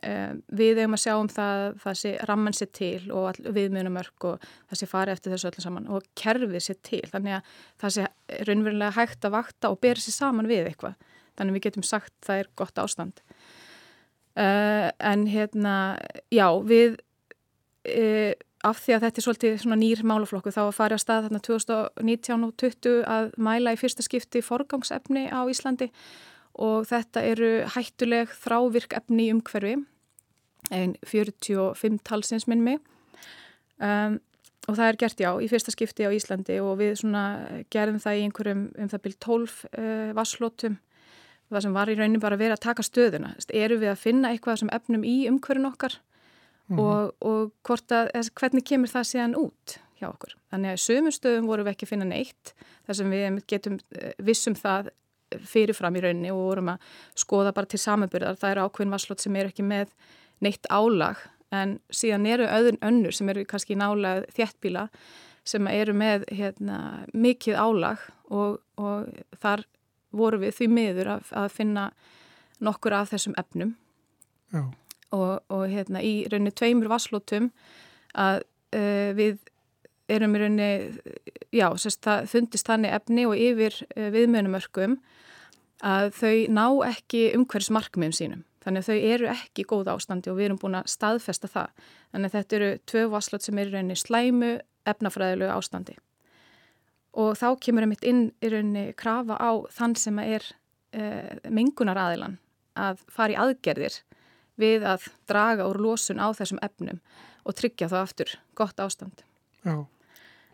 um, við eigum að sjá um það það sé ramman sér til og viðmjönumörk og það sé fari eftir þessu öllu saman og kerfið sér til. Þannig að það sé raunverulega hægt að vakta og bera sér saman við eitthvað. Þannig við getum sagt það er gott ástand. Uh, en hérna já við uh, af því að þetta er svolítið nýr málaflokku þá að fara á stað þarna 2019 og 20 að mæla í fyrsta skipti forgangsefni á Íslandi og þetta eru hættuleg þrávirk efni í umhverfi einn 45 talsins minn mig. Um, og það er gert já í fyrsta skipti á Íslandi og við gerðum það í einhverjum um það byrj 12 uh, vasslótum það sem var í raunin bara að vera að taka stöðuna. Eru við að finna eitthvað sem efnum í umhverjum okkar mm -hmm. og, og að, hvernig kemur það síðan út hjá okkur. Þannig að sömum stöðum vorum við ekki að finna neitt þar sem við getum eh, vissum það fyrirfram í rauninni og vorum að skoða bara til samanbyrðar. Það eru ákveðin vasslót sem er ekki með neitt álag en síðan eru öðun önnur sem eru kannski nálega þjættbíla sem eru með hérna, mikið álag og, og þar voru við því miður að, að finna nokkur af þessum efnum og, og hérna í rauninni tveimur vasslótum að uh, við erum í rauninni, já, sérst, það fundist þannig efni og yfir uh, viðmjönumörkum að þau ná ekki umhverjus markmiðum sínum. Þannig að þau eru ekki í góð ástandi og við erum búin að staðfesta það. Þannig að þetta eru tvö vasslót sem eru í rauninni slæmu efnafræðilegu ástandi og þá kemur einmitt inn í rauninni krafa á þann sem er uh, mengunar aðilan að fara í aðgerðir við að draga úr lósun á þessum efnum og tryggja þá aftur gott ástand. Já,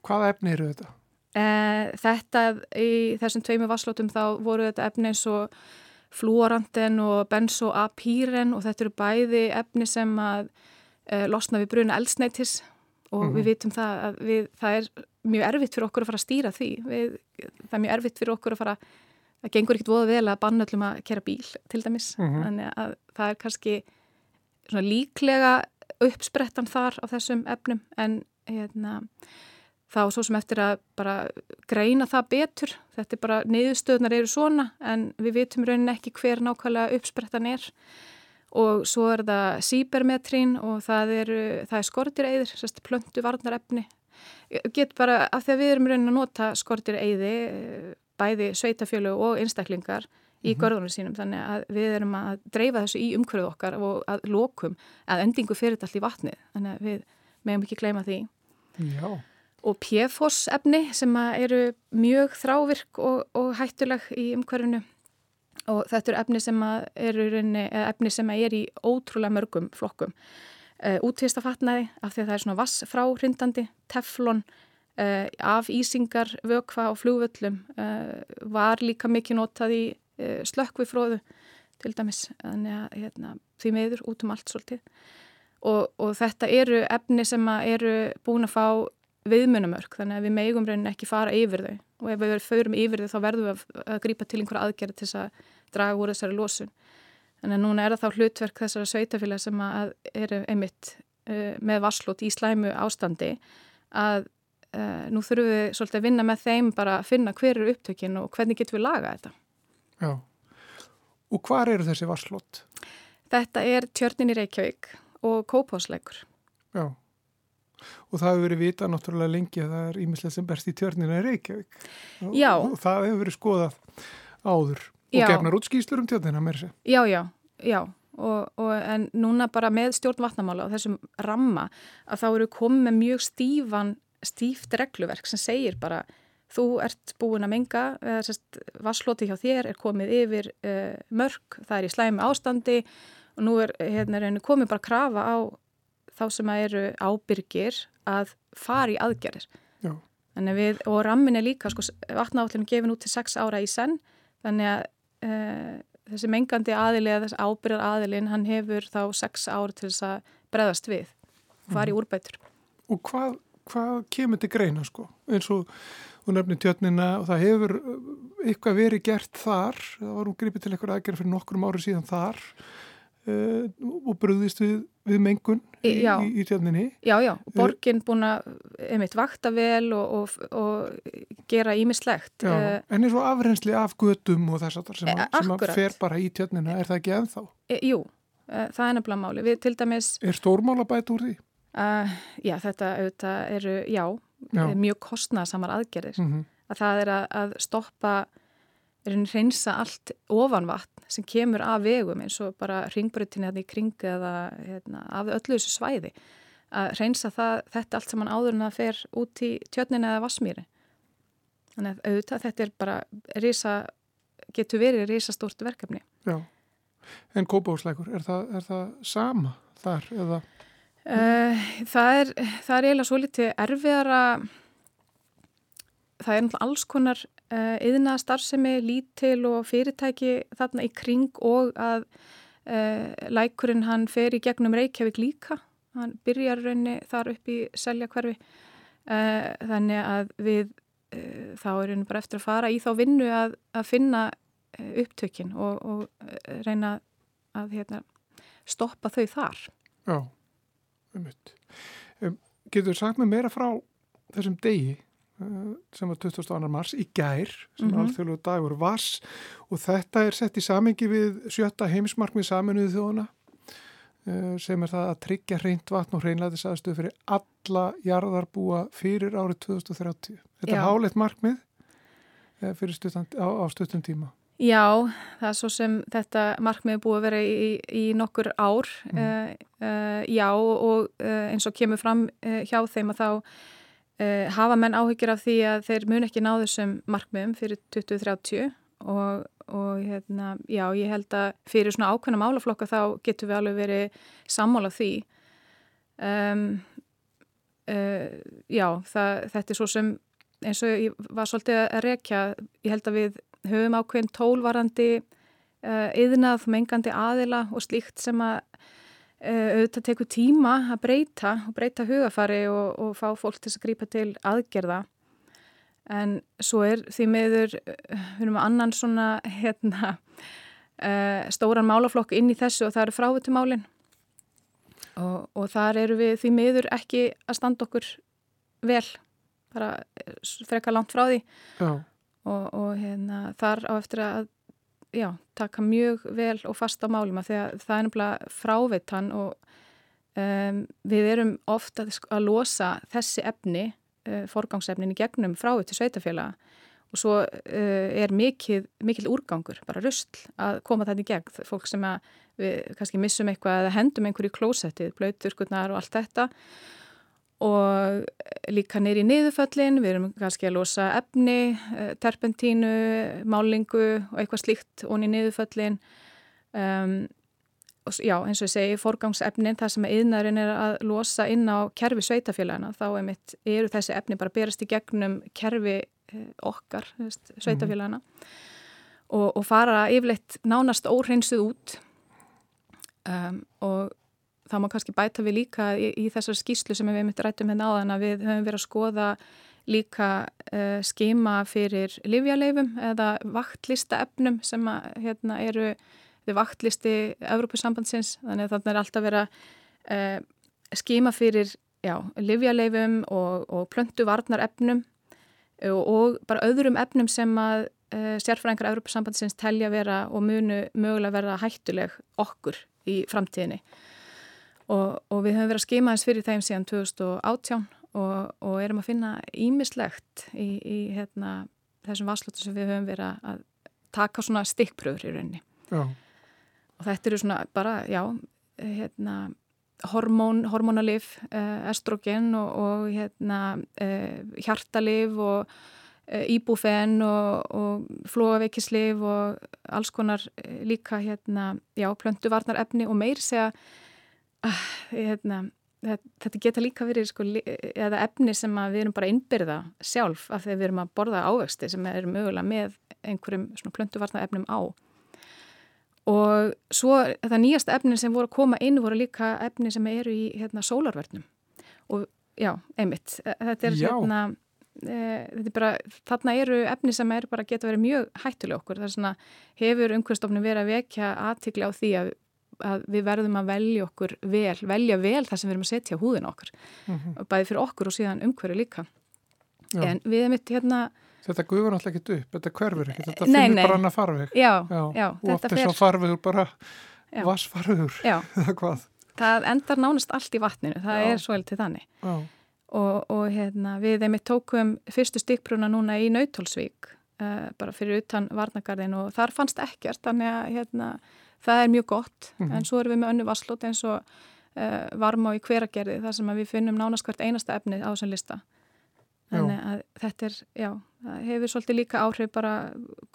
hvaða efni eru þetta? Uh, þetta í þessum tveimu vasslótum þá voru þetta efni eins og flúorandin og benzoapíren og þetta eru bæði efni sem að uh, losna við bruna eldsneitis og mm -hmm. við vitum það að við, það er mjög erfitt fyrir okkur að fara að stýra því við, það er mjög erfitt fyrir okkur að fara það gengur ekkert voða vel að banna öllum að kera bíl til dæmis mm -hmm. þannig að það er kannski líklega uppsprettan þar á þessum efnum en hérna, þá svo sem eftir að bara greina það betur þetta er bara, niðurstöðnar eru svona en við vitum raunin ekki hver nákvæmlega uppsprettan er og svo er það síbermetrín og það er, það er skortireiðir, plöndu varnarefni. Get bara af því að við erum raunin að nota skortireiði, bæði sveitafjölu og einstaklingar í mm -hmm. görðunum sínum þannig að við erum að dreifa þessu í umhverju okkar og að lokum að endingu fyrir þetta allir vatnið þannig að við meðum ekki gleyma því Já. og PFOS efni sem eru mjög þrávirk og, og hættuleg í umhverjunu og þetta eru efni sem er, efni sem er í ótrúlega mörgum flokkum. Eh, Útvistafatnaði af því að það er svona vassfráhrindandi, teflon, uh, af ísingar, vökva og flúvöllum uh, var líka mikið notað í slökkvifróðu til dæmis, að hérna, því meður út um allt svolítið. Og, og þetta eru efni sem eru búin að fá viðmunamörk, þannig að við megum raunin ekki fara yfir þau og ef við förum yfir þau þá verðum við að, að grípa til einhverja aðgerð til að draga úr þessari lósun. Þannig að núna er það þá hlutverk þessara sveitafélag sem eru einmitt uh, með vasslót í slæmu ástandi að uh, nú þurfum við svolítið að vinna með þeim bara að finna hver eru upptökin og hvernig getum við laga þetta. Já. Og hvar eru þessi vasslót? Þetta er tjörnin í Reykjavík og kópásleikur. Já. Og það hefur verið vita náttúrulega lengi að það er ímislega sem berst í tjörnina í Reykjavík. Já. Og það hefur verið skoðað áður. Og já. gefnar út skýslur um tjóðina mér sé. Já, já, já. Og, og, en núna bara með stjórn vatnamála og þessum ramma að þá eru komið með mjög stífan, stíft regluverk sem segir bara þú ert búin að menga, vasslóti hjá þér er komið yfir uh, mörg, það er í slæmi ástandi og nú er hérna, komið bara að krafa á þá sem eru ábyrgir að fara í aðgerðir. Já. Við, og rammin er líka, sko, vatnaállinu gefin út til 6 ára í senn, þannig að uh, þessi mengandi aðili eða þessi ábyrjar aðilin hann hefur þá sex ár til þess að breðast við fari mm. úrbætur. Og hvað, hvað kemur til greina sko? eins og hún nefnir tjötnina og það hefur eh, eitthvað verið gert þar það var hún gripið til eitthvað aðgerð fyrir nokkrum ári síðan þar uh, og brúðist við, við mengun í, í, í tjötninni. Já, já, borgin búin að einmitt vakta vel og, og, og gera ímislegt. Uh, en eins og afrensli af gödum og þess að sem, uh, sem að fer bara í tjötnina, er það ekki ennþá? Jú, það er nefnilega máli. Við til dæmis... Er stórmál að bæta úr því? Já, þetta auðvitað eru, já, já. mjög kostnarsamar aðgerðir. Mm -hmm. Að það er að, að stoppa reynsa allt ofanvatn sem kemur af vegum eins og bara ringbrötinni hérna í kringu eða hérna, af öllu þessu svæði að reynsa það, þetta allt saman áður en það fer út í tjötnin eða vassmýri þannig að auðvitað þetta er bara risa, getur verið risastórt verkefni Já, En kópásleikur, er, er það sama þar eða? Uh, það er, það er eiginlega svo litið erfiðara það er náttúrulega alls konar yðna starfsemi, lítil og fyrirtæki þarna í kring og að uh, lækurinn hann fer í gegnum Reykjavík líka. Hann byrjar raunni þar upp í selja hverfi þannig að við þá er raunni bara eftir að fara í þá vinnu að, að finna upptökin og, og reyna að hérna, stoppa þau þar. Já, um, Getur þú sagt mig meira frá þessum degi Eh, sem var 22. mars í gær sem mm -hmm. alþjóðlega dagur vass og þetta er sett í samengi við sjötta heimismarkmið saminuðu þjóðuna eh, sem er það að tryggja hreint vatn og hreinlætisaðstöð fyrir alla jarðarbúa fyrir árið 2030. Þetta Já. er hálegt markmið eh, fyrir stuttan, á, á stuttum tíma. Já, það er svo sem þetta markmið er búið að vera í, í nokkur ár. Mm. Uh, uh, já og uh, eins og kemur fram hjá þeim að þá hafa menn áhyggjur af því að þeir mun ekki ná þessum markmiðum fyrir 2030 og, og hérna, já, ég held að fyrir svona ákveðna málaflokka þá getur við alveg verið sammála því. Um, já, það, þetta er svo sem eins og ég var svolítið að rekja, ég held að við höfum ákveðin tólvarandi uh, yðnað, mengandi aðila og slíkt sem að Eh, auðvitað tekur tíma að breyta og breyta hugafari og, og fá fólk til að grípa til aðgerða. En svo er því meður eh, við erum að annan svona hérna, uh, stóran málaflokk inn í þessu og það eru frávitumálin. Og, og þar eru við því meður ekki að standa okkur vel bara frekka langt frá því og, og hérna, þar á eftir að já, taka mjög vel og fast á málum að það er náttúrulega fráveitan og um, við erum ofta að losa þessi efni, uh, forgangsefnin í gegnum fráveit til sveitafjöla og svo uh, er mikil, mikil úrgangur, bara rustl að koma þetta í gegn, fólk sem að við kannski missum eitthvað eða hendum einhverju klósettið, blöyturkurnar og allt þetta og líka neyri niðurföllin, við erum kannski að losa efni, eh, terpentínu, málingu og eitthvað slíkt onni niðurföllin. Um, og já, eins og ég segi, forgangsefnin, það sem eðnarinn er að losa inn á kerfi sveitafélagina, þá er mitt, eru þessi efni bara berast í gegnum kerfi eh, okkar, sveitafélagina mm. og, og fara yfirleitt nánast óhreinsuð út. Um, og það má kannski bæta við líka í, í þessar skýslu sem við myndum rættum hérna áðan að við höfum verið að skoða líka uh, skema fyrir livjaleifum eða vaktlista efnum sem að, hérna, eru við vaktlisti Evrópusambandsins. Þannig að þarna er alltaf verið að uh, skema fyrir livjaleifum og, og plöntuvarnar efnum og, og bara öðrum efnum sem að uh, sérfræðingar Evrópusambandsins telja vera og munu mögulega vera hættuleg okkur í framtíðinni og, og við höfum verið að skima þess fyrir þeim síðan 2018 og, og erum að finna ímislegt í, í hérna, þessum vasslutum sem við höfum verið að taka svona stikkpröður í rauninni já. og þetta eru svona bara, já hérna, hormón, hormónalif eh, estrogen og, og hérna, eh, hjartalif og eh, íbúfen og, og flóaveikisliv og alls konar eh, líka hérna, já, plönduvarnar efni og meir segja hérna, þetta geta líka verið sko, eða efni sem við erum bara innbyrða sjálf af því við erum að borða ávexti sem er mögulega með einhverjum plöntuvartna efnum á. Og svo það nýjasta efni sem voru að koma inn voru líka efni sem eru í hérna, sólarverðnum og já, einmitt e, þetta er já. hérna e, er bara, þarna eru efni sem er bara geta verið mjög hættuleg okkur. Það er svona, hefur umhverfstofnum verið að vekja aðtikli á því að að við verðum að velja okkur vel, velja vel það sem við erum að setja húðin okkur mm -hmm. bæði fyrir okkur og síðan umhverju líka. Já. en við erum mitt hérna Þetta guður alltaf ekki upp, þetta hverfur ekki þetta nei, finnir nei. bara annað farveg. Já, já, og oft er svo farvegur bara vassfarvegur Það endar nánast allt í vatninu það er svo til þannig og, og hérna, við mitt tókum fyrstu stikkbruna núna í Nautólsvík uh, bara fyrir utan Varnagarðin og þar fannst ekkert þannig að hérna það er mjög gott mm -hmm. en svo erum við með önnu vasslót eins og uh, varma á í hveragerði þar sem við finnum nánast hvert einasta efni á þessum lista Þannig að þetta er, já, hefur svolítið líka áhrif bara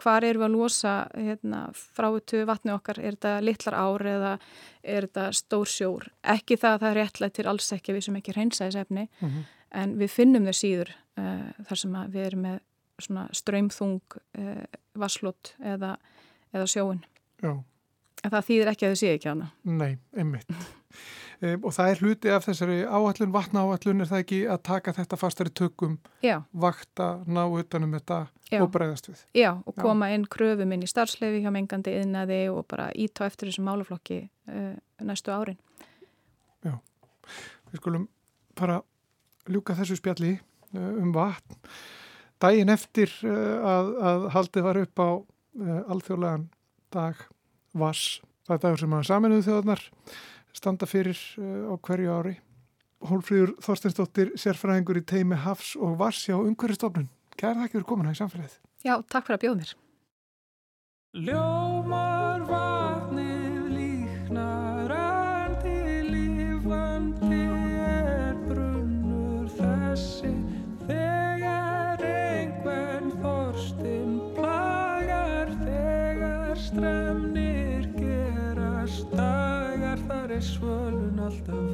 hvar erum við að losa hérna, fráutu vatni okkar, er þetta litlar ár eða er þetta stór sjór? Ekki það að það er réttlega til alls ekki við sem ekki reynsaðisefni, mm -hmm. en við finnum þau síður uh, þar sem við erum með svona ströymþung uh, vasslott eða, eða sjóun. Já. En það þýðir ekki að þau séu ekki hana. Nei, einmitt. um, og það er hluti af þessari áallun, vatna áallun er það ekki að taka þetta fastari tökum Já. vakta, ná utanum þetta Já. og bregðast við. Já, og koma Já. inn kröfum inn í starfsleifi hjá mengandi yðnaði og bara ítá eftir þessum málaflokki uh, næstu árin. Já, við skulum bara ljúka þessu spjalli uh, um vatn. Dægin eftir uh, að, að haldið var upp á alþjóðlegan dag Vass, það er dagur sem að saminuðu þjóðarnar standa fyrir uh, á hverju ári. Hólfríður Þorsteinsdóttir, sérfræðingur í teimi Hafs og Varsjá umhverfistofnun. Kæra þakki fyrir komuna í samfélagið. Já, takk fyrir að bjóða mér. Ljómar vatnið svölun alltaf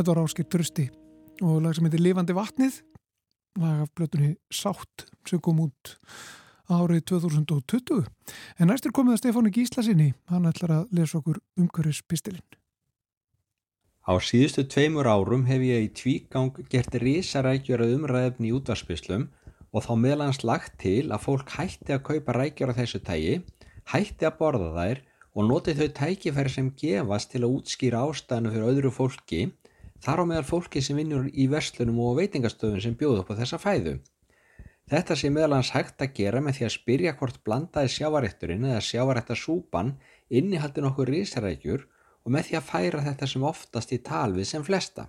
Þetta var Áskip Trösti og lag sem heitir Livandi vatnið. Lag af blötunni Sátt sem kom út árið 2020 en næstur komið að Stefáni Gíslasinni hann ætlar að lesa okkur umhverfis pistilinn Á síðustu tveimur árum hef ég í tvígang gert risarækjur að umræðefni í útvarspislum og þá meðlans lagt til að fólk hætti að kaupa rækjur á þessu tægi, hætti að borða þær og noti þau tækifæri sem gefast til að útskýra ástæðinu fyrir öðru fólki, þar á meðal fólki sem vinnur í verslunum og veitingastöðun sem bjóð upp á þessa fæðu. Þetta sé meðlans hægt að gera með því að spyrja hvort blandaði sjávarétturinn eða sjávaréttarsúpan innihaldi nokkur risarækjur og með því að færa þetta sem oftast í talvið sem flesta.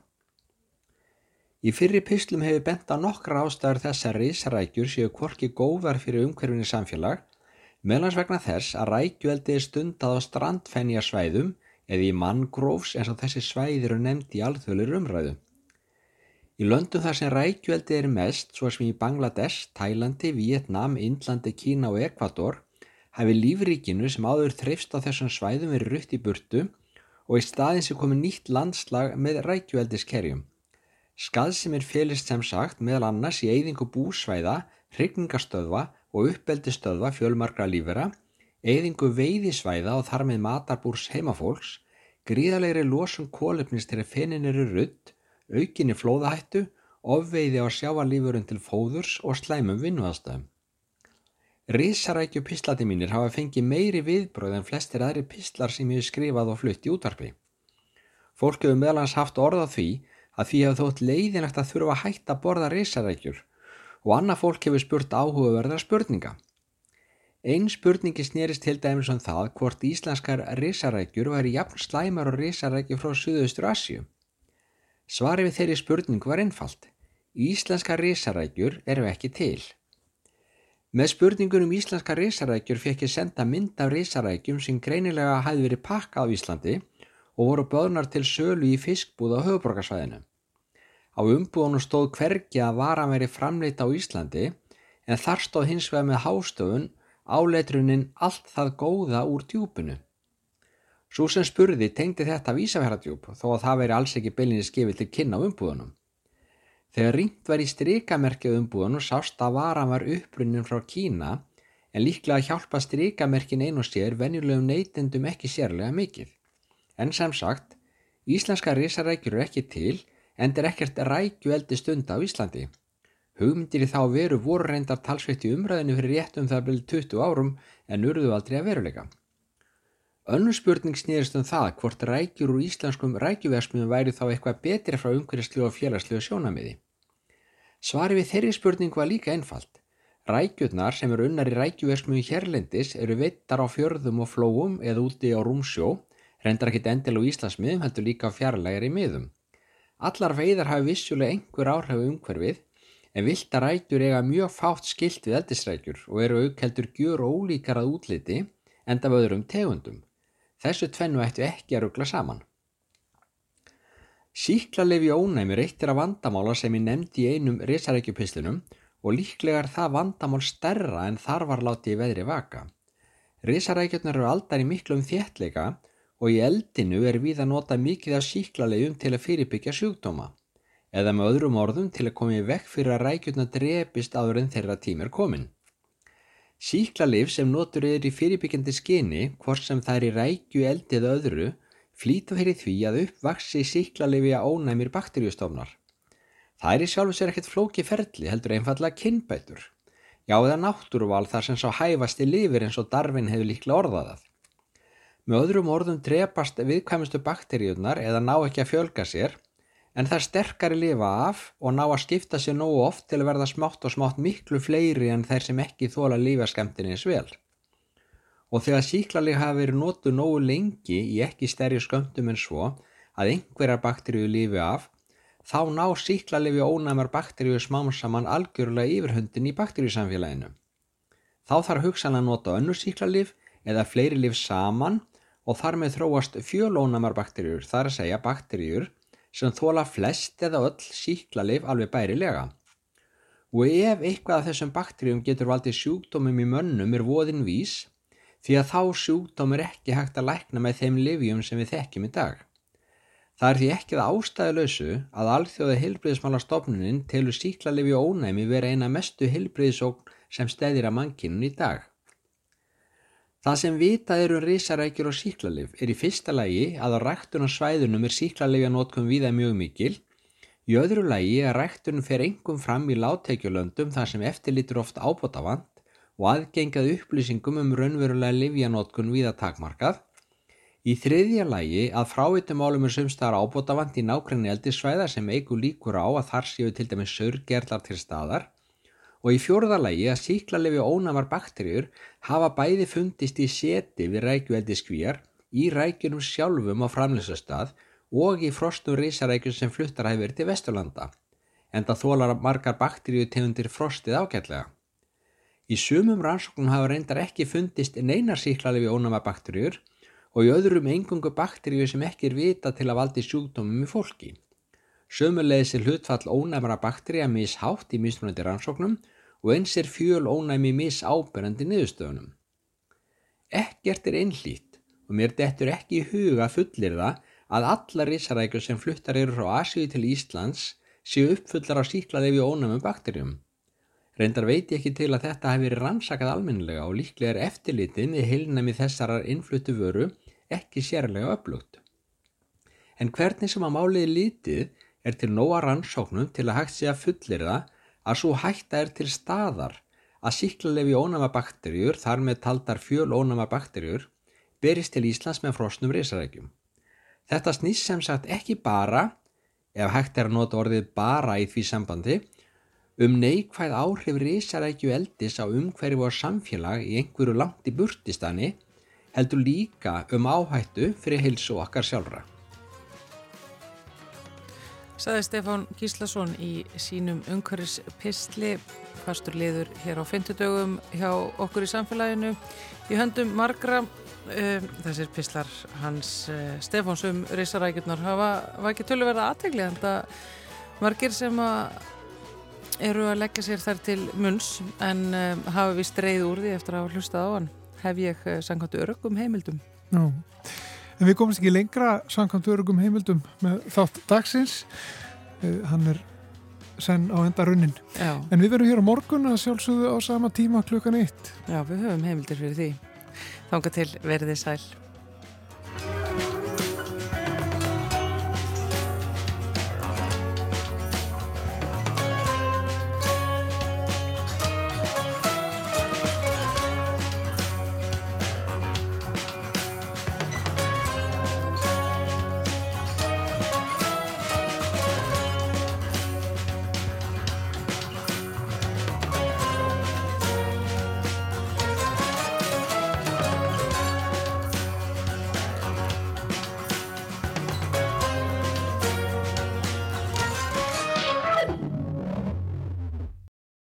Í fyrri pislum hefur bent á nokkra ástæður þess að risarækjur séu kvorki góðar fyrir umhverfinni samfélag, meðlans vegna þess að rækjueldi er stundað á strandfennja svæðum eða í manngrófs eins og þessi svæðir eru nefnd í alþjóðlir umræðu. Í löndum þar sem rækjueldi er mest, svo sem í Bangladesh, Tælandi, Vietnam, Indlandi, Kína og Ekvator, hafi lífríkinu sem áður þreifst á þessum svæðum verið rutt í burtu og í staðin sem komi nýtt landslag með rækjueldiskerjum. Skaðsimir félist sem sagt meðal annars í eyðingu búsvæða, hrygningastöðva og uppeldistöðva fjölmarkra lífera, eyðingu veiðisvæða og þar með matarbúrs heimafólks, gríðalegri losun kólefnis til að fenin eru rutt, aukinni flóðahættu, ofveiði á sjávarlífurinn til fóðurs og slæmum vinnuðastöðum. Rísarækju pislati mínir hafa fengið meiri viðbröð en flestir aðri pislar sem ég skrifað og flutt í útvarpi. Fólk hefur meðlans haft orða því að því hefur þótt leiðinlegt að þurfa að hætta að borða rísarækjur og annað fólk hefur spurt áhugaverðar spurninga. Einn spurningi snýrist til dæmis um það hvort íslenskar rísarækjur væri jafn slæmar og rísarækjur frá Suðaustur Asju. Svari við þeirri spurning var einfalt. Íslenskar rísarækjur eru ekki til. Með spurningunum íslenska risarækjur fekk ég senda mynd af risarækjum sem greinilega hæði verið pakkað á Íslandi og voru böðnar til sölu í fiskbúð á höfuborgarsvæðinu. Á umbúðunum stóð hvergi að vara veri framleitt á Íslandi en þar stóð hins vegar með hástöfun áleitrunin allt það góða úr djúpunu. Svo sem spurði tengdi þetta vísafæradjúp þó að það veri alls ekki beilinni skifið til kynna á umbúðunum. Þegar ringt var í strikamerkið umbúðan og sást að varan var upprunnin frá Kína en líklega hjálpa strikamerkin einu sér venjulegum neytendum ekki sérlega mikið. En sem sagt, íslenska risarækjur eru ekki til en er ekkert rækju eldi stund á Íslandi. Hugmyndir í þá veru voru reyndar talsveitt í umræðinu fyrir réttum það byrju 20 árum en urðu aldrei að veruleika. Önnur spurning snýðist um það hvort rækjur úr íslenskum rækjuversmiðum væri þá eitthvað betri frá umhverjastlu og félagslegu sjónamiði. Svari við þeirri spurning var líka einfalt. Rækjurnar sem eru unnar í rækjuversmiðum hérlendis eru veittar á fjörðum og flóum eða úti á rúmsjó, reyndar ekkit endil á Íslandsmiðum heldur líka á fjarlægar í miðum. Allar veiðar hafi vissulega einhver áhrif umhverfið en vilda rækjur eiga mjög fátt skilt við eldisrækjur og eru aukheldur gjur og ólíkar að útliti enda af öðrum tegundum. Þessu tvennu ættu ekki að ruggla saman. Síklarlefi ónæmi reittir að vandamála sem ég nefndi í einum risarækjupislinum og líklega er það vandamál stærra en þar var látið í veðri vaka. Risarækjurnar eru aldar í miklum þéttleika og í eldinu er við að nota mikið af síklarlefum til að fyrirbyggja sjúkdóma eða með öðrum orðum til að koma í vekk fyrir að rækjurnar drepist áður en þeirra tím er komin. Síklarleif sem notur er í fyrirbyggjandi skinni, hvort sem er í rækju eldi eða öðru, flýta fyrir því að uppvaksi síklarleifi að ónæmir bakteríustofnar. Það er í sjálfu sér ekkert flóki ferli heldur einfallega kynbætur. Já eða náttúruval þar sem sá hæfasti lifir eins og darfin hefur líklega orðaðað. Með öðrum orðum drepast viðkvæmustu bakteríunar eða ná ekki að fjölga sér en það er sterkari lifa af og ná að skipta sér nógu oft til að verða smátt og smátt miklu fleiri en þeir sem ekki þóla lífaskemtinni eins vel. Og þegar síklarlega hafa verið nótu nógu lengi í ekki stærri sköndum en svo að einhverjar bakteríu lifi af, þá ná síklarlefi ónæmar bakteríu smámsaman algjörlega yfirhundin í bakteríusamfélaginu. Þá þarf hugsan að nota önnu síklarlif eða fleiri lif saman og þar með þróast fjölónæmar bakteríur, þar að segja bakteríur sem þóla flest eða öll síklarleif alveg bærilega. Og ef eitthvað af þessum bakteríum getur valdið sjúkdómum í mönnum er voðin vís því að þá sjúkdóm er ekki hægt að lækna með þeim livjum sem við þekkjum í dag. Það er því ekki það ástæðuleysu að alþjóða heilbriðismálastofnunin telur síklarlefi og ónæmi vera eina mestu heilbriðisókn sem stæðir að mannkynun í dag. Það sem vitað eru um risarækjur og síklarlif er í fyrsta lagi að á ræktun og svæðunum er síklarlefja notkum viða mjög mikil, í öðru lagi að ræktunum fer engum fram í látteikjulöndum þar sem eftirlítur oft ábótavand og aðgengað upplýsingum um raunverulega livjanótkun viða takmarkað. Í þriðja lægi að frávitumálum er sumstaðar ábótavand í nákvæmni eldisvæða sem eigu líkur á að þar séu til dæmis sörgerlar til staðar og í fjórða lægi að síklarlefi ónamar bakterjur hafa bæði fundist í seti við rækjueldiskvíjar, í rækjunum sjálfum á framlýsastað og í frostum risarækjum sem fluttar hefur til Vesturlanda, en það þólar margar bakterju tegundir frostið ágætlega. Í sumum rannsóknum hafa reyndar ekki fundist neinar síklarlefi ónamar bakterjur og í öðrum engungu bakteríu sem ekki er vita til að valdi sjúkdómum í fólki. Sömulegis er hlutfall ónæmara bakteríja mishátt í mismunandi rannsóknum og eins er fjöl ónæmi misáberandi niðurstöðunum. Ekkert er einhlít og mér dettur ekki í huga fullir það að alla risarækjur sem fluttar eru frá Asíu til Íslands séu uppfullar á síklaði við ónæmum bakterjum. Reyndar veit ég ekki til að þetta hefur verið rannsakað almennilega og líklega er eftirlitið með heilnæmi þessarar innfluttu vöru ekki sérlega öflugt. En hvernig sem að máliði lítið er til nóga rannsóknum til að hægt sé að fullir það að svo hætta er til staðar að síklarlefi ónama bakterjur, þar með taldar fjöl ónama bakterjur, berist til Íslands með frosnum risarækjum. Þetta snýst sem sagt ekki bara, ef hægt er að nota orðið bara í því sambandi, um neikvæð áhrif risarækju eldis á umhverju og samfélag í einhverju langt í burtistani heldur líka um áhættu fyrir heilsu okkar sjálfra. Saði Stefán Gíslason í sínum umhverfispistli, fastur liður hér á fintudögum hjá okkur í samfélaginu. Í höndum margra, um, þessir pistlar hans uh, Stefáns um risarækjurnar hafa ekki töluverða aðtegli, en það margir sem að eru að leggja sér þar til munns en um, hafa við streið úr því eftir að hafa hlustað á hann hef ég eh, sangkvæmt örugum heimildum. Já, en við komumst ekki lengra sangkvæmt örugum heimildum með þátt dagsins. Uh, hann er senn á enda runnin. Já. En við verum hér á morgun að sjálfsögðu á sama tíma klukkan eitt. Já, við höfum heimildir fyrir því. Þánga til verðið sæl.